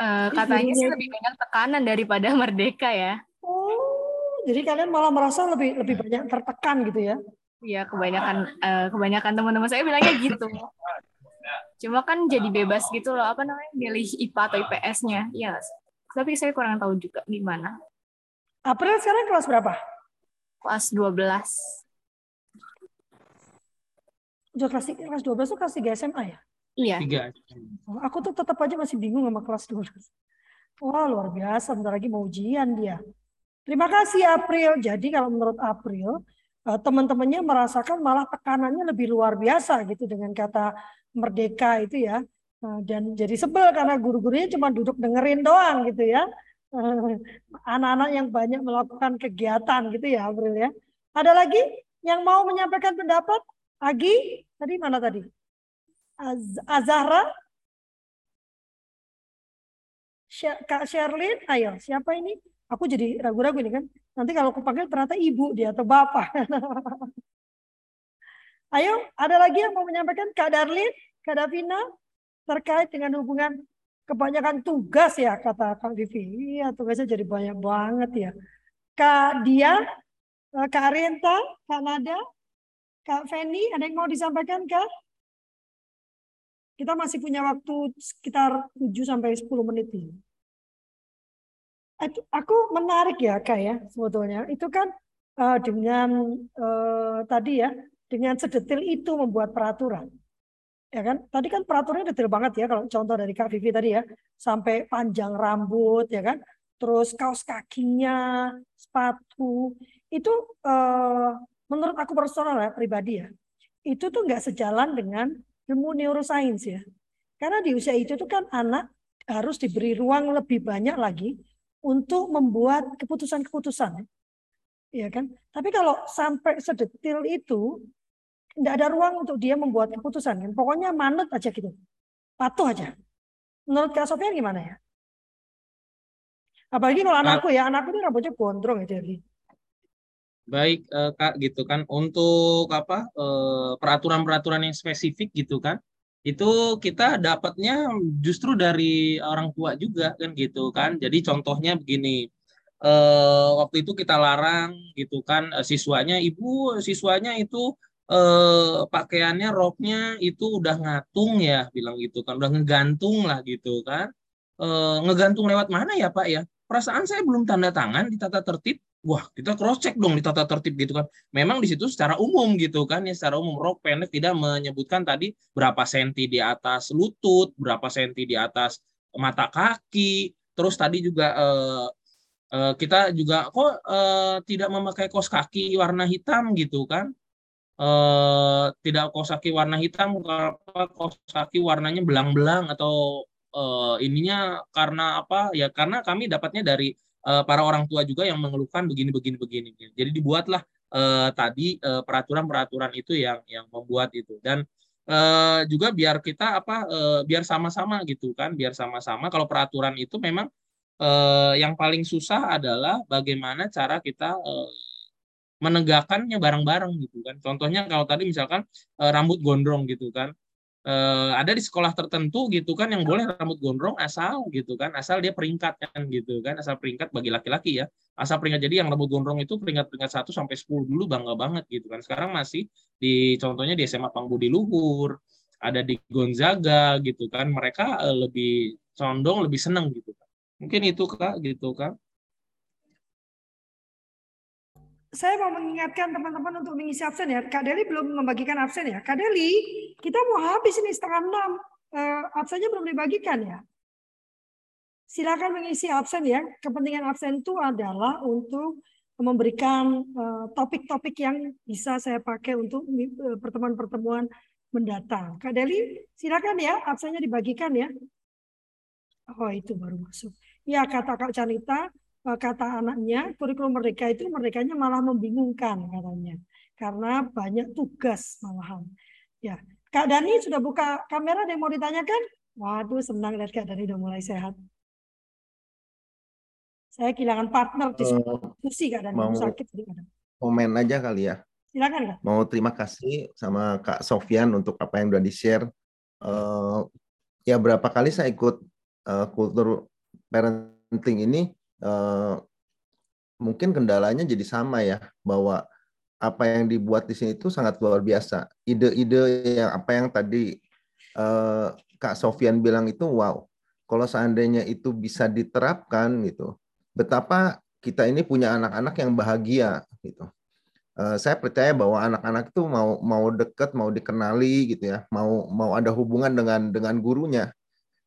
Uh, katanya sih lebih banyak tekanan daripada merdeka ya. Oh, jadi kalian malah merasa lebih lebih banyak tertekan gitu ya? Iya, kebanyakan uh, kebanyakan teman-teman saya bilangnya gitu. Cuma kan jadi bebas gitu loh, apa namanya, milih IPA atau IPS-nya. Ya, tapi saya kurang tahu juga gimana. April sekarang kelas berapa? kelas 12. Udah kelas, kelas 12 itu kelas 3 SMA ya? Iya. 3. Aku tuh tetap aja masih bingung sama kelas 12. Wah, luar biasa. Bentar lagi mau ujian dia. Terima kasih April. Jadi kalau menurut April, eh, teman-temannya merasakan malah tekanannya lebih luar biasa gitu dengan kata merdeka itu ya. Nah, dan jadi sebel karena guru-gurunya cuma duduk dengerin doang gitu ya. anak-anak yang banyak melakukan kegiatan gitu ya April ya. Ada lagi yang mau menyampaikan pendapat? Agi, tadi mana tadi? Az Azahra? Kak Sherlyn, ayo siapa ini? Aku jadi ragu-ragu ini kan. Nanti kalau aku panggil ternyata ibu dia atau bapak. ayo, ada lagi yang mau menyampaikan? Kak Darlin, Kak Davina, terkait dengan hubungan kebanyakan tugas ya kata Kak Vivi. Iya tugasnya jadi banyak banget ya. Kak Dia, eh, Kak Arienta, Kak Nada, Kak Feni, ada yang mau disampaikan Kak? Kita masih punya waktu sekitar 7 sampai 10 menit ini. Aku menarik ya Kak ya sebetulnya. Itu kan uh, dengan uh, tadi ya, dengan sedetil itu membuat peraturan. Ya kan? Tadi kan peraturannya detail banget ya kalau contoh dari Kak Vivi tadi ya, sampai panjang rambut ya kan, terus kaos kakinya, sepatu. Itu uh, menurut aku personal ya pribadi ya, itu tuh nggak sejalan dengan ilmu neuroscience ya. Karena di usia itu tuh kan anak harus diberi ruang lebih banyak lagi untuk membuat keputusan-keputusan. Ya kan? Tapi kalau sampai sedetil itu, tidak ada ruang untuk dia membuat keputusan. Kan? Pokoknya manut aja gitu. Patuh aja. Menurut Kak Sofian gimana ya? Apalagi kalau anakku ya, anakku ini rambutnya gondrong ya jadi. Baik eh, Kak gitu kan. Untuk apa eh, peraturan-peraturan yang spesifik gitu kan itu kita dapatnya justru dari orang tua juga kan gitu kan. Jadi contohnya begini eh, waktu itu kita larang gitu kan eh, siswanya ibu siswanya itu eh, pakaiannya roknya itu udah ngatung ya bilang gitu kan udah ngegantung lah gitu kan. Eh, ngegantung lewat mana ya Pak ya? Perasaan saya belum tanda tangan di tata tertib wah kita cross check dong di tata tertib gitu kan. Memang di situ secara umum gitu kan ya secara umum rok pendek tidak menyebutkan tadi berapa senti di atas lutut, berapa senti di atas mata kaki. Terus tadi juga eh, eh, kita juga kok eh, tidak memakai kos kaki warna hitam gitu kan. Eh, tidak kos kaki warna hitam apa kos kaki warnanya belang-belang atau eh, ininya karena apa ya karena kami dapatnya dari uh, para orang tua juga yang mengeluhkan begini begini begini. Jadi dibuatlah uh, tadi uh, peraturan-peraturan itu yang yang membuat itu dan uh, juga biar kita apa uh, biar sama-sama gitu kan, biar sama-sama kalau peraturan itu memang uh, yang paling susah adalah bagaimana cara kita uh, menegakkannya bareng-bareng gitu kan. Contohnya kalau tadi misalkan uh, rambut gondrong gitu kan eh, ada di sekolah tertentu gitu kan yang boleh rambut gondrong asal gitu kan asal dia peringkat kan gitu kan asal peringkat bagi laki-laki ya. Asal peringkat jadi yang rambut gondrong itu peringkat peringkat 1 sampai 10 dulu bangga banget gitu kan. Sekarang masih di contohnya di SMA Pangbudi Luhur ada di Gonzaga gitu kan. Mereka eh, lebih condong lebih seneng gitu kan. Mungkin itu kak gitu kan saya mau mengingatkan teman-teman untuk mengisi absen ya. Kak Deli belum membagikan absen ya. Kak Deli, kita mau habis ini setengah enam. Uh, absennya belum dibagikan ya. Silakan mengisi absen ya. Kepentingan absen itu adalah untuk memberikan eh, topik-topik uh, yang bisa saya pakai untuk eh, pertemuan-pertemuan mendatang. Kak Deli, silakan ya absennya dibagikan ya. Oh itu baru masuk. Ya kata Kak Canita, kata anaknya kurikulum merdeka itu merdekanya malah membingungkan katanya. Karena banyak tugas malahan. Ya Kak Dani sudah buka kamera ada yang mau ditanyakan? Waduh senang lihat Kak Dani udah mulai sehat. Saya kehilangan partner di eh, diskusi Kak Dani mau sakit komen aja kali ya. Silakan Kak. Mau terima kasih sama Kak Sofyan untuk apa yang udah di share uh, ya berapa kali saya ikut uh, kultur parenting ini eh, mungkin kendalanya jadi sama ya bahwa apa yang dibuat di sini itu sangat luar biasa. Ide-ide yang apa yang tadi eh, Kak Sofian bilang itu wow. Kalau seandainya itu bisa diterapkan gitu, betapa kita ini punya anak-anak yang bahagia gitu. Uh, saya percaya bahwa anak-anak itu mau mau dekat, mau dikenali gitu ya, mau mau ada hubungan dengan dengan gurunya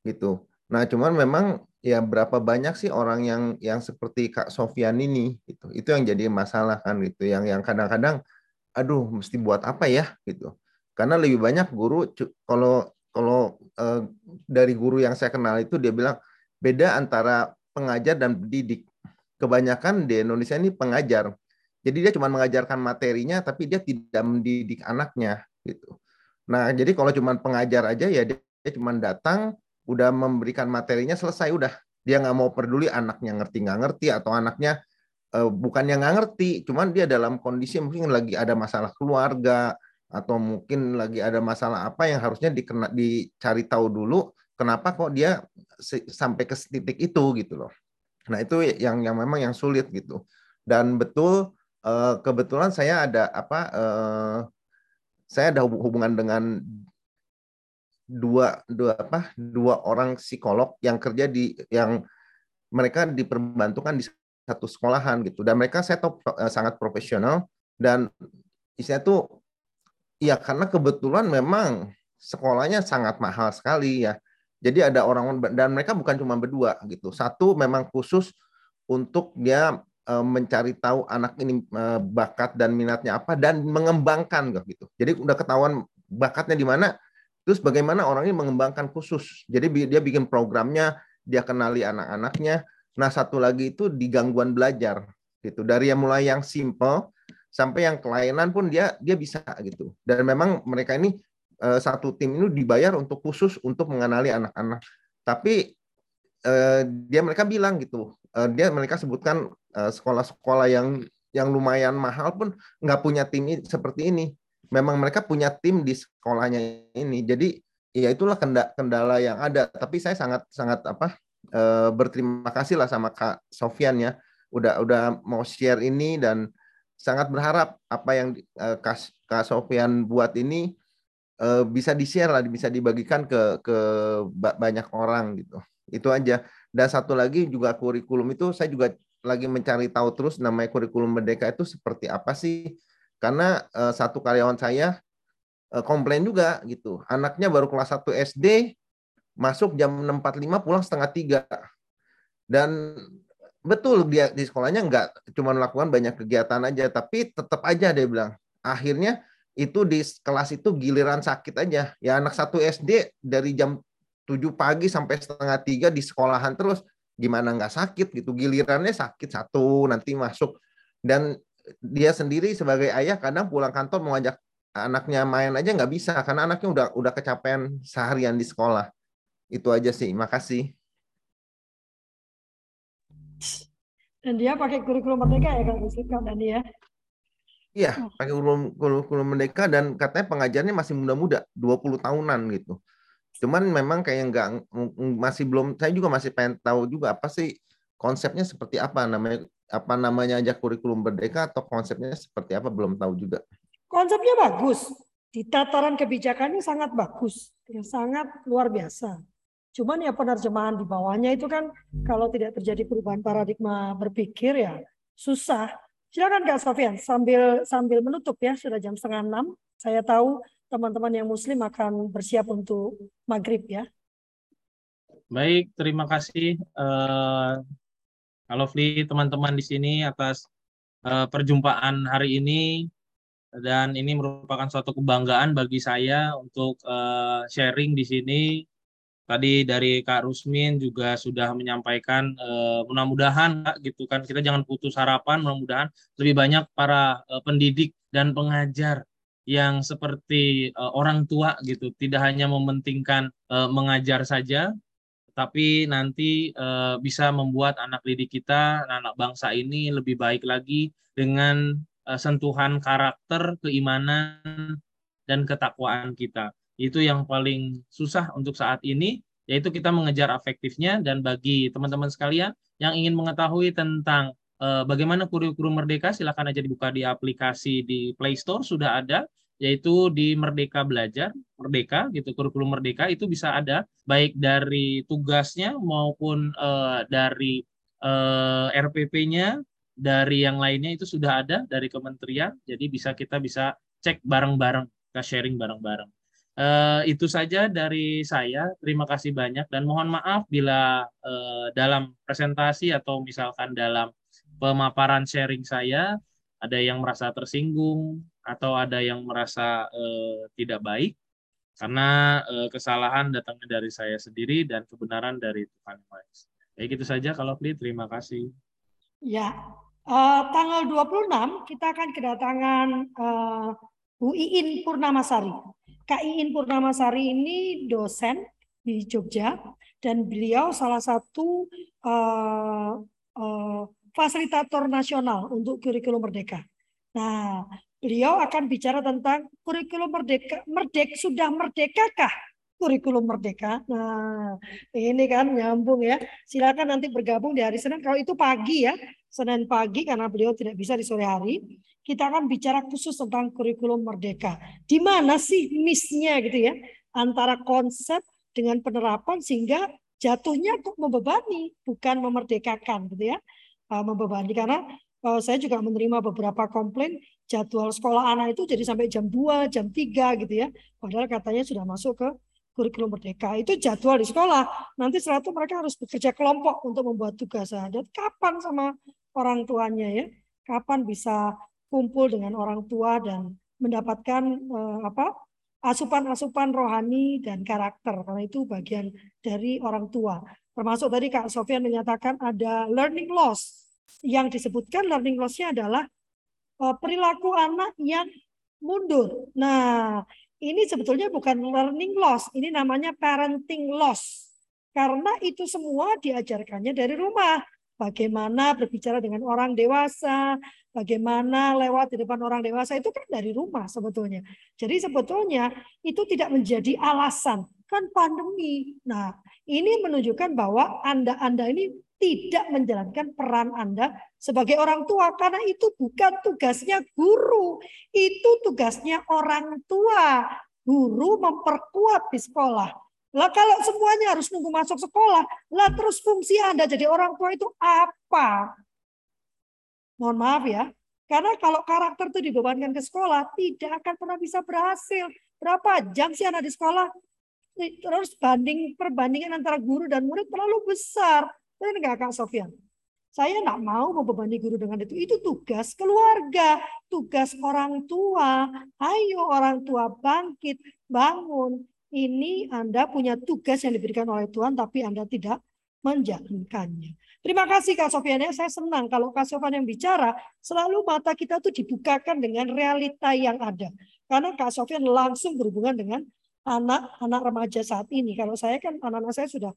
gitu. Nah, cuman memang ya berapa banyak sih orang yang yang seperti Kak Sofian ini gitu. Itu yang jadi masalah kan gitu. Yang yang kadang-kadang aduh mesti buat apa ya gitu. Karena lebih banyak guru kalau kalau eh, dari guru yang saya kenal itu dia bilang beda antara pengajar dan pendidik. Kebanyakan di Indonesia ini pengajar. Jadi dia cuma mengajarkan materinya tapi dia tidak mendidik anaknya gitu. Nah, jadi kalau cuma pengajar aja ya dia, dia cuma datang udah memberikan materinya selesai udah. Dia nggak mau peduli anaknya ngerti nggak ngerti atau anaknya bukan yang nggak ngerti cuman dia dalam kondisi mungkin lagi ada masalah keluarga atau mungkin lagi ada masalah apa yang harusnya dikena, dicari tahu dulu kenapa kok dia sampai ke titik itu gitu loh. Nah itu yang yang memang yang sulit gitu. Dan betul uh, kebetulan saya ada apa uh, saya ada hubungan dengan dua dua apa dua orang psikolog yang kerja di yang mereka diperbantukan di satu sekolahan gitu. Dan mereka saya tahu eh, sangat profesional dan istilah tuh ya karena kebetulan memang sekolahnya sangat mahal sekali ya. Jadi ada orang dan mereka bukan cuma berdua gitu. Satu memang khusus untuk dia eh, mencari tahu anak ini eh, bakat dan minatnya apa dan mengembangkan gitu. Jadi udah ketahuan bakatnya di mana Terus bagaimana orang ini mengembangkan khusus. Jadi dia bikin programnya, dia kenali anak-anaknya. Nah, satu lagi itu di gangguan belajar gitu. Dari yang mulai yang simple sampai yang kelainan pun dia dia bisa gitu. Dan memang mereka ini eh, satu tim ini dibayar untuk khusus untuk mengenali anak-anak. Tapi eh, dia mereka bilang gitu. Eh, dia mereka sebutkan sekolah-sekolah yang yang lumayan mahal pun nggak punya tim seperti ini memang mereka punya tim di sekolahnya ini. Jadi ya itulah kendala yang ada. Tapi saya sangat sangat apa eh, berterima kasih lah sama Kak Sofian ya udah udah mau share ini dan sangat berharap apa yang eh, Kak, Kak Sofian buat ini eh, bisa di-share lah, bisa dibagikan ke ke banyak orang gitu. Itu aja. Dan satu lagi juga kurikulum itu saya juga lagi mencari tahu terus namanya kurikulum merdeka itu seperti apa sih karena uh, satu karyawan saya uh, komplain juga gitu. Anaknya baru kelas 1 SD, masuk jam 6.45 pulang setengah tiga. Dan betul dia di sekolahnya nggak cuma melakukan banyak kegiatan aja, tapi tetap aja dia bilang. Akhirnya itu di kelas itu giliran sakit aja. Ya anak satu SD dari jam 7 pagi sampai setengah tiga di sekolahan terus gimana nggak sakit gitu gilirannya sakit satu nanti masuk dan dia sendiri sebagai ayah kadang pulang kantor mau ajak anaknya main aja nggak bisa karena anaknya udah udah kecapean seharian di sekolah. Itu aja sih. Makasih. Dan dia pakai kurikulum merdeka ya Kak Rizka dan dia. Iya, pakai kurikulum, kurikulum merdeka dan katanya pengajarnya masih muda-muda, 20 tahunan gitu. Cuman memang kayak nggak masih belum saya juga masih pengen tahu juga apa sih konsepnya seperti apa namanya apa namanya aja kurikulum merdeka atau konsepnya seperti apa belum tahu juga. Konsepnya bagus, di tataran kebijakannya sangat bagus, ya, sangat luar biasa. Cuman ya penerjemahan di bawahnya itu kan kalau tidak terjadi perubahan paradigma berpikir ya susah. Silakan Kak Sofian sambil sambil menutup ya sudah jam setengah enam. Saya tahu teman-teman yang Muslim akan bersiap untuk maghrib ya. Baik, terima kasih uh, Halo Fli, teman-teman di sini atas uh, perjumpaan hari ini dan ini merupakan suatu kebanggaan bagi saya untuk uh, sharing di sini. Tadi dari Kak Rusmin juga sudah menyampaikan uh, mudah-mudahan gitu kan kita jangan putus harapan, mudah-mudahan lebih banyak para uh, pendidik dan pengajar yang seperti uh, orang tua gitu, tidak hanya mementingkan uh, mengajar saja, tapi nanti uh, bisa membuat anak didik kita, anak bangsa ini lebih baik lagi dengan uh, sentuhan karakter, keimanan, dan ketakwaan kita. Itu yang paling susah untuk saat ini, yaitu kita mengejar afektifnya dan bagi teman-teman sekalian yang ingin mengetahui tentang uh, bagaimana kurikulum merdeka, silakan aja dibuka di aplikasi di Play Store, sudah ada yaitu di Merdeka Belajar, Merdeka gitu, kurikulum Merdeka itu bisa ada baik dari tugasnya maupun uh, dari uh, eh, RPP-nya, dari yang lainnya itu sudah ada dari kementerian, jadi bisa kita bisa cek bareng-bareng, kita sharing bareng-bareng. Uh, itu saja dari saya. Terima kasih banyak dan mohon maaf bila uh, dalam presentasi atau misalkan dalam pemaparan sharing saya ada yang merasa tersinggung atau ada yang merasa uh, tidak baik karena uh, kesalahan datangnya dari saya sendiri dan kebenaran dari Tuhan Yang Baik itu saja kalau Pli, terima kasih. Ya, uh, tanggal 26 kita akan kedatangan uh, Bu Iin Purnamasari. Kak Iin Purnamasari ini dosen di Jogja dan beliau salah satu uh, uh, fasilitator nasional untuk kurikulum merdeka. Nah, beliau akan bicara tentang kurikulum merdeka. Merdek sudah merdekakah kurikulum merdeka? Nah, ini kan nyambung ya. Silakan nanti bergabung di hari Senin. Kalau itu pagi ya, Senin pagi karena beliau tidak bisa di sore hari. Kita akan bicara khusus tentang kurikulum merdeka. Di mana sih missnya gitu ya? antara konsep dengan penerapan sehingga jatuhnya kok membebani bukan memerdekakan gitu ya uh, membebani karena uh, saya juga menerima beberapa komplain jadwal sekolah anak itu jadi sampai jam 2, jam 3 gitu ya. Padahal katanya sudah masuk ke kurikulum merdeka. Itu jadwal di sekolah. Nanti setelah itu mereka harus bekerja kelompok untuk membuat tugas. Dan kapan sama orang tuanya ya? Kapan bisa kumpul dengan orang tua dan mendapatkan uh, apa asupan-asupan rohani dan karakter? Karena itu bagian dari orang tua. Termasuk tadi Kak Sofian menyatakan ada learning loss. Yang disebutkan learning loss-nya adalah perilaku anak yang mundur. Nah, ini sebetulnya bukan learning loss, ini namanya parenting loss. Karena itu semua diajarkannya dari rumah. Bagaimana berbicara dengan orang dewasa, bagaimana lewat di depan orang dewasa itu kan dari rumah sebetulnya. Jadi sebetulnya itu tidak menjadi alasan kan pandemi. Nah, ini menunjukkan bahwa Anda-anda ini tidak menjalankan peran Anda sebagai orang tua karena itu bukan tugasnya guru, itu tugasnya orang tua. Guru memperkuat di sekolah. Lah kalau semuanya harus nunggu masuk sekolah, lah terus fungsi Anda jadi orang tua itu apa? Mohon maaf ya. Karena kalau karakter itu dibebankan ke sekolah, tidak akan pernah bisa berhasil. Berapa jam sih anak di sekolah? Terus banding perbandingan antara guru dan murid terlalu besar. Ini enggak Kak Sofian? Saya enggak mau membebani guru dengan itu. Itu tugas keluarga, tugas orang tua. Ayo orang tua bangkit, bangun. Ini Anda punya tugas yang diberikan oleh Tuhan, tapi Anda tidak menjalankannya. Terima kasih Kak Sofian ya. Saya senang kalau Kak Sofian yang bicara, selalu mata kita tuh dibukakan dengan realita yang ada. Karena Kak Sofian langsung berhubungan dengan anak-anak remaja saat ini. Kalau saya kan anak-anak saya sudah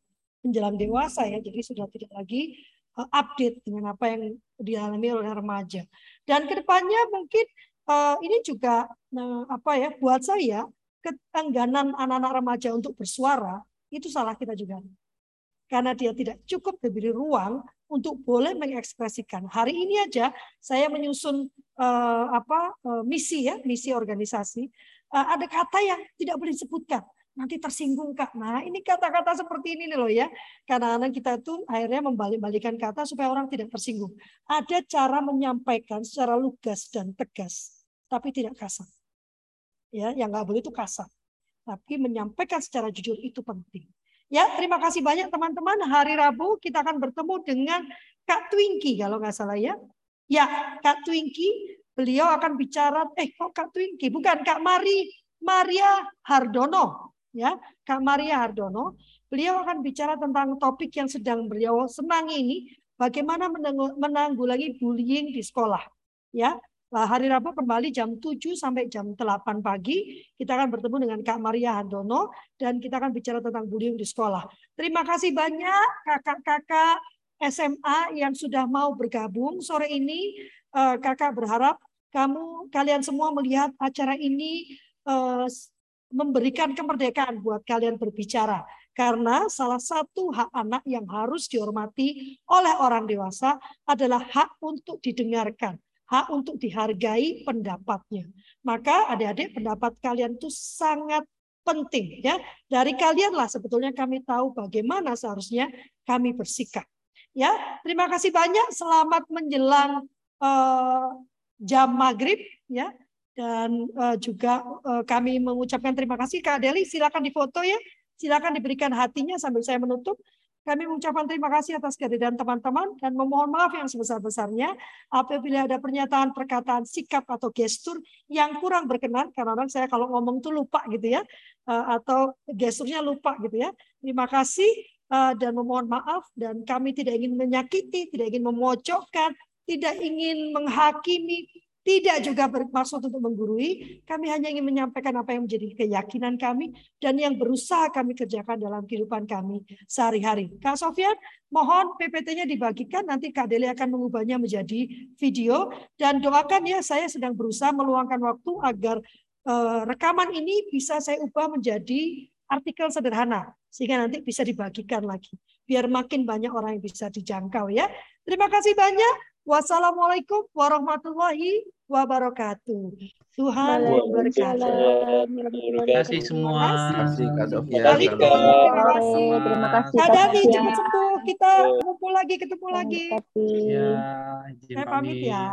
menjelang dewasa ya, jadi sudah tidak lagi uh, update dengan apa yang dialami oleh remaja. Dan ke depannya mungkin uh, ini juga uh, apa ya buat saya ketangganan anak-anak remaja untuk bersuara itu salah kita juga karena dia tidak cukup diberi ruang untuk boleh mengekspresikan. Hari ini aja saya menyusun apa misi ya, misi organisasi. Ada kata yang tidak boleh disebutkan. Nanti tersinggung kak. Nah ini kata-kata seperti ini loh ya. Anak kita itu akhirnya membalik-balikan kata supaya orang tidak tersinggung. Ada cara menyampaikan secara lugas dan tegas, tapi tidak kasar. Ya, yang nggak boleh itu kasar. Tapi menyampaikan secara jujur itu penting. Ya, terima kasih banyak teman-teman. Hari Rabu kita akan bertemu dengan Kak Twinky kalau nggak salah ya. Ya, Kak Twinky, beliau akan bicara, eh kok Kak Twinky? Bukan, Kak Mari, Maria Hardono. Ya, Kak Maria Hardono. Beliau akan bicara tentang topik yang sedang beliau senang ini, bagaimana menanggulangi bullying di sekolah. Ya, hari Rabu kembali jam 7 sampai jam 8 pagi. Kita akan bertemu dengan Kak Maria Handono dan kita akan bicara tentang bullying di sekolah. Terima kasih banyak kakak-kakak SMA yang sudah mau bergabung sore ini. Eh, kakak berharap kamu kalian semua melihat acara ini eh, memberikan kemerdekaan buat kalian berbicara. Karena salah satu hak anak yang harus dihormati oleh orang dewasa adalah hak untuk didengarkan hak untuk dihargai pendapatnya. Maka adik-adik pendapat kalian itu sangat penting ya. Dari kalianlah sebetulnya kami tahu bagaimana seharusnya kami bersikap. Ya, terima kasih banyak. Selamat menjelang uh, jam maghrib ya. Dan uh, juga uh, kami mengucapkan terima kasih Kak Deli. Silakan difoto ya. Silakan diberikan hatinya sambil saya menutup. Kami mengucapkan terima kasih atas kehadiran teman-teman dan memohon maaf yang sebesar-besarnya apabila ada pernyataan, perkataan, sikap atau gestur yang kurang berkenan karena saya kalau ngomong tuh lupa gitu ya eh, atau gesturnya lupa gitu ya. Terima kasih dan memohon maaf dan kami tidak ingin menyakiti, tidak ingin memojokkan, tidak ingin menghakimi, tidak juga bermaksud untuk menggurui, kami hanya ingin menyampaikan apa yang menjadi keyakinan kami dan yang berusaha kami kerjakan dalam kehidupan kami sehari-hari. Kak Sofian, mohon PPT-nya dibagikan, nanti Kak Deli akan mengubahnya menjadi video, dan doakan ya, saya sedang berusaha meluangkan waktu agar uh, rekaman ini bisa saya ubah menjadi artikel sederhana sehingga nanti bisa dibagikan lagi biar makin banyak orang yang bisa dijangkau ya. Terima kasih banyak. Wassalamualaikum warahmatullahi wabarakatuh. Tuhan memberkati. Terima kasih semua. Terima kasih Kak. Terima kasih. Terima kasih Sofia. cepat sembuh. Kita kumpul lagi, ketemu lagi. Ya, izin Saya pamit pamit. ya.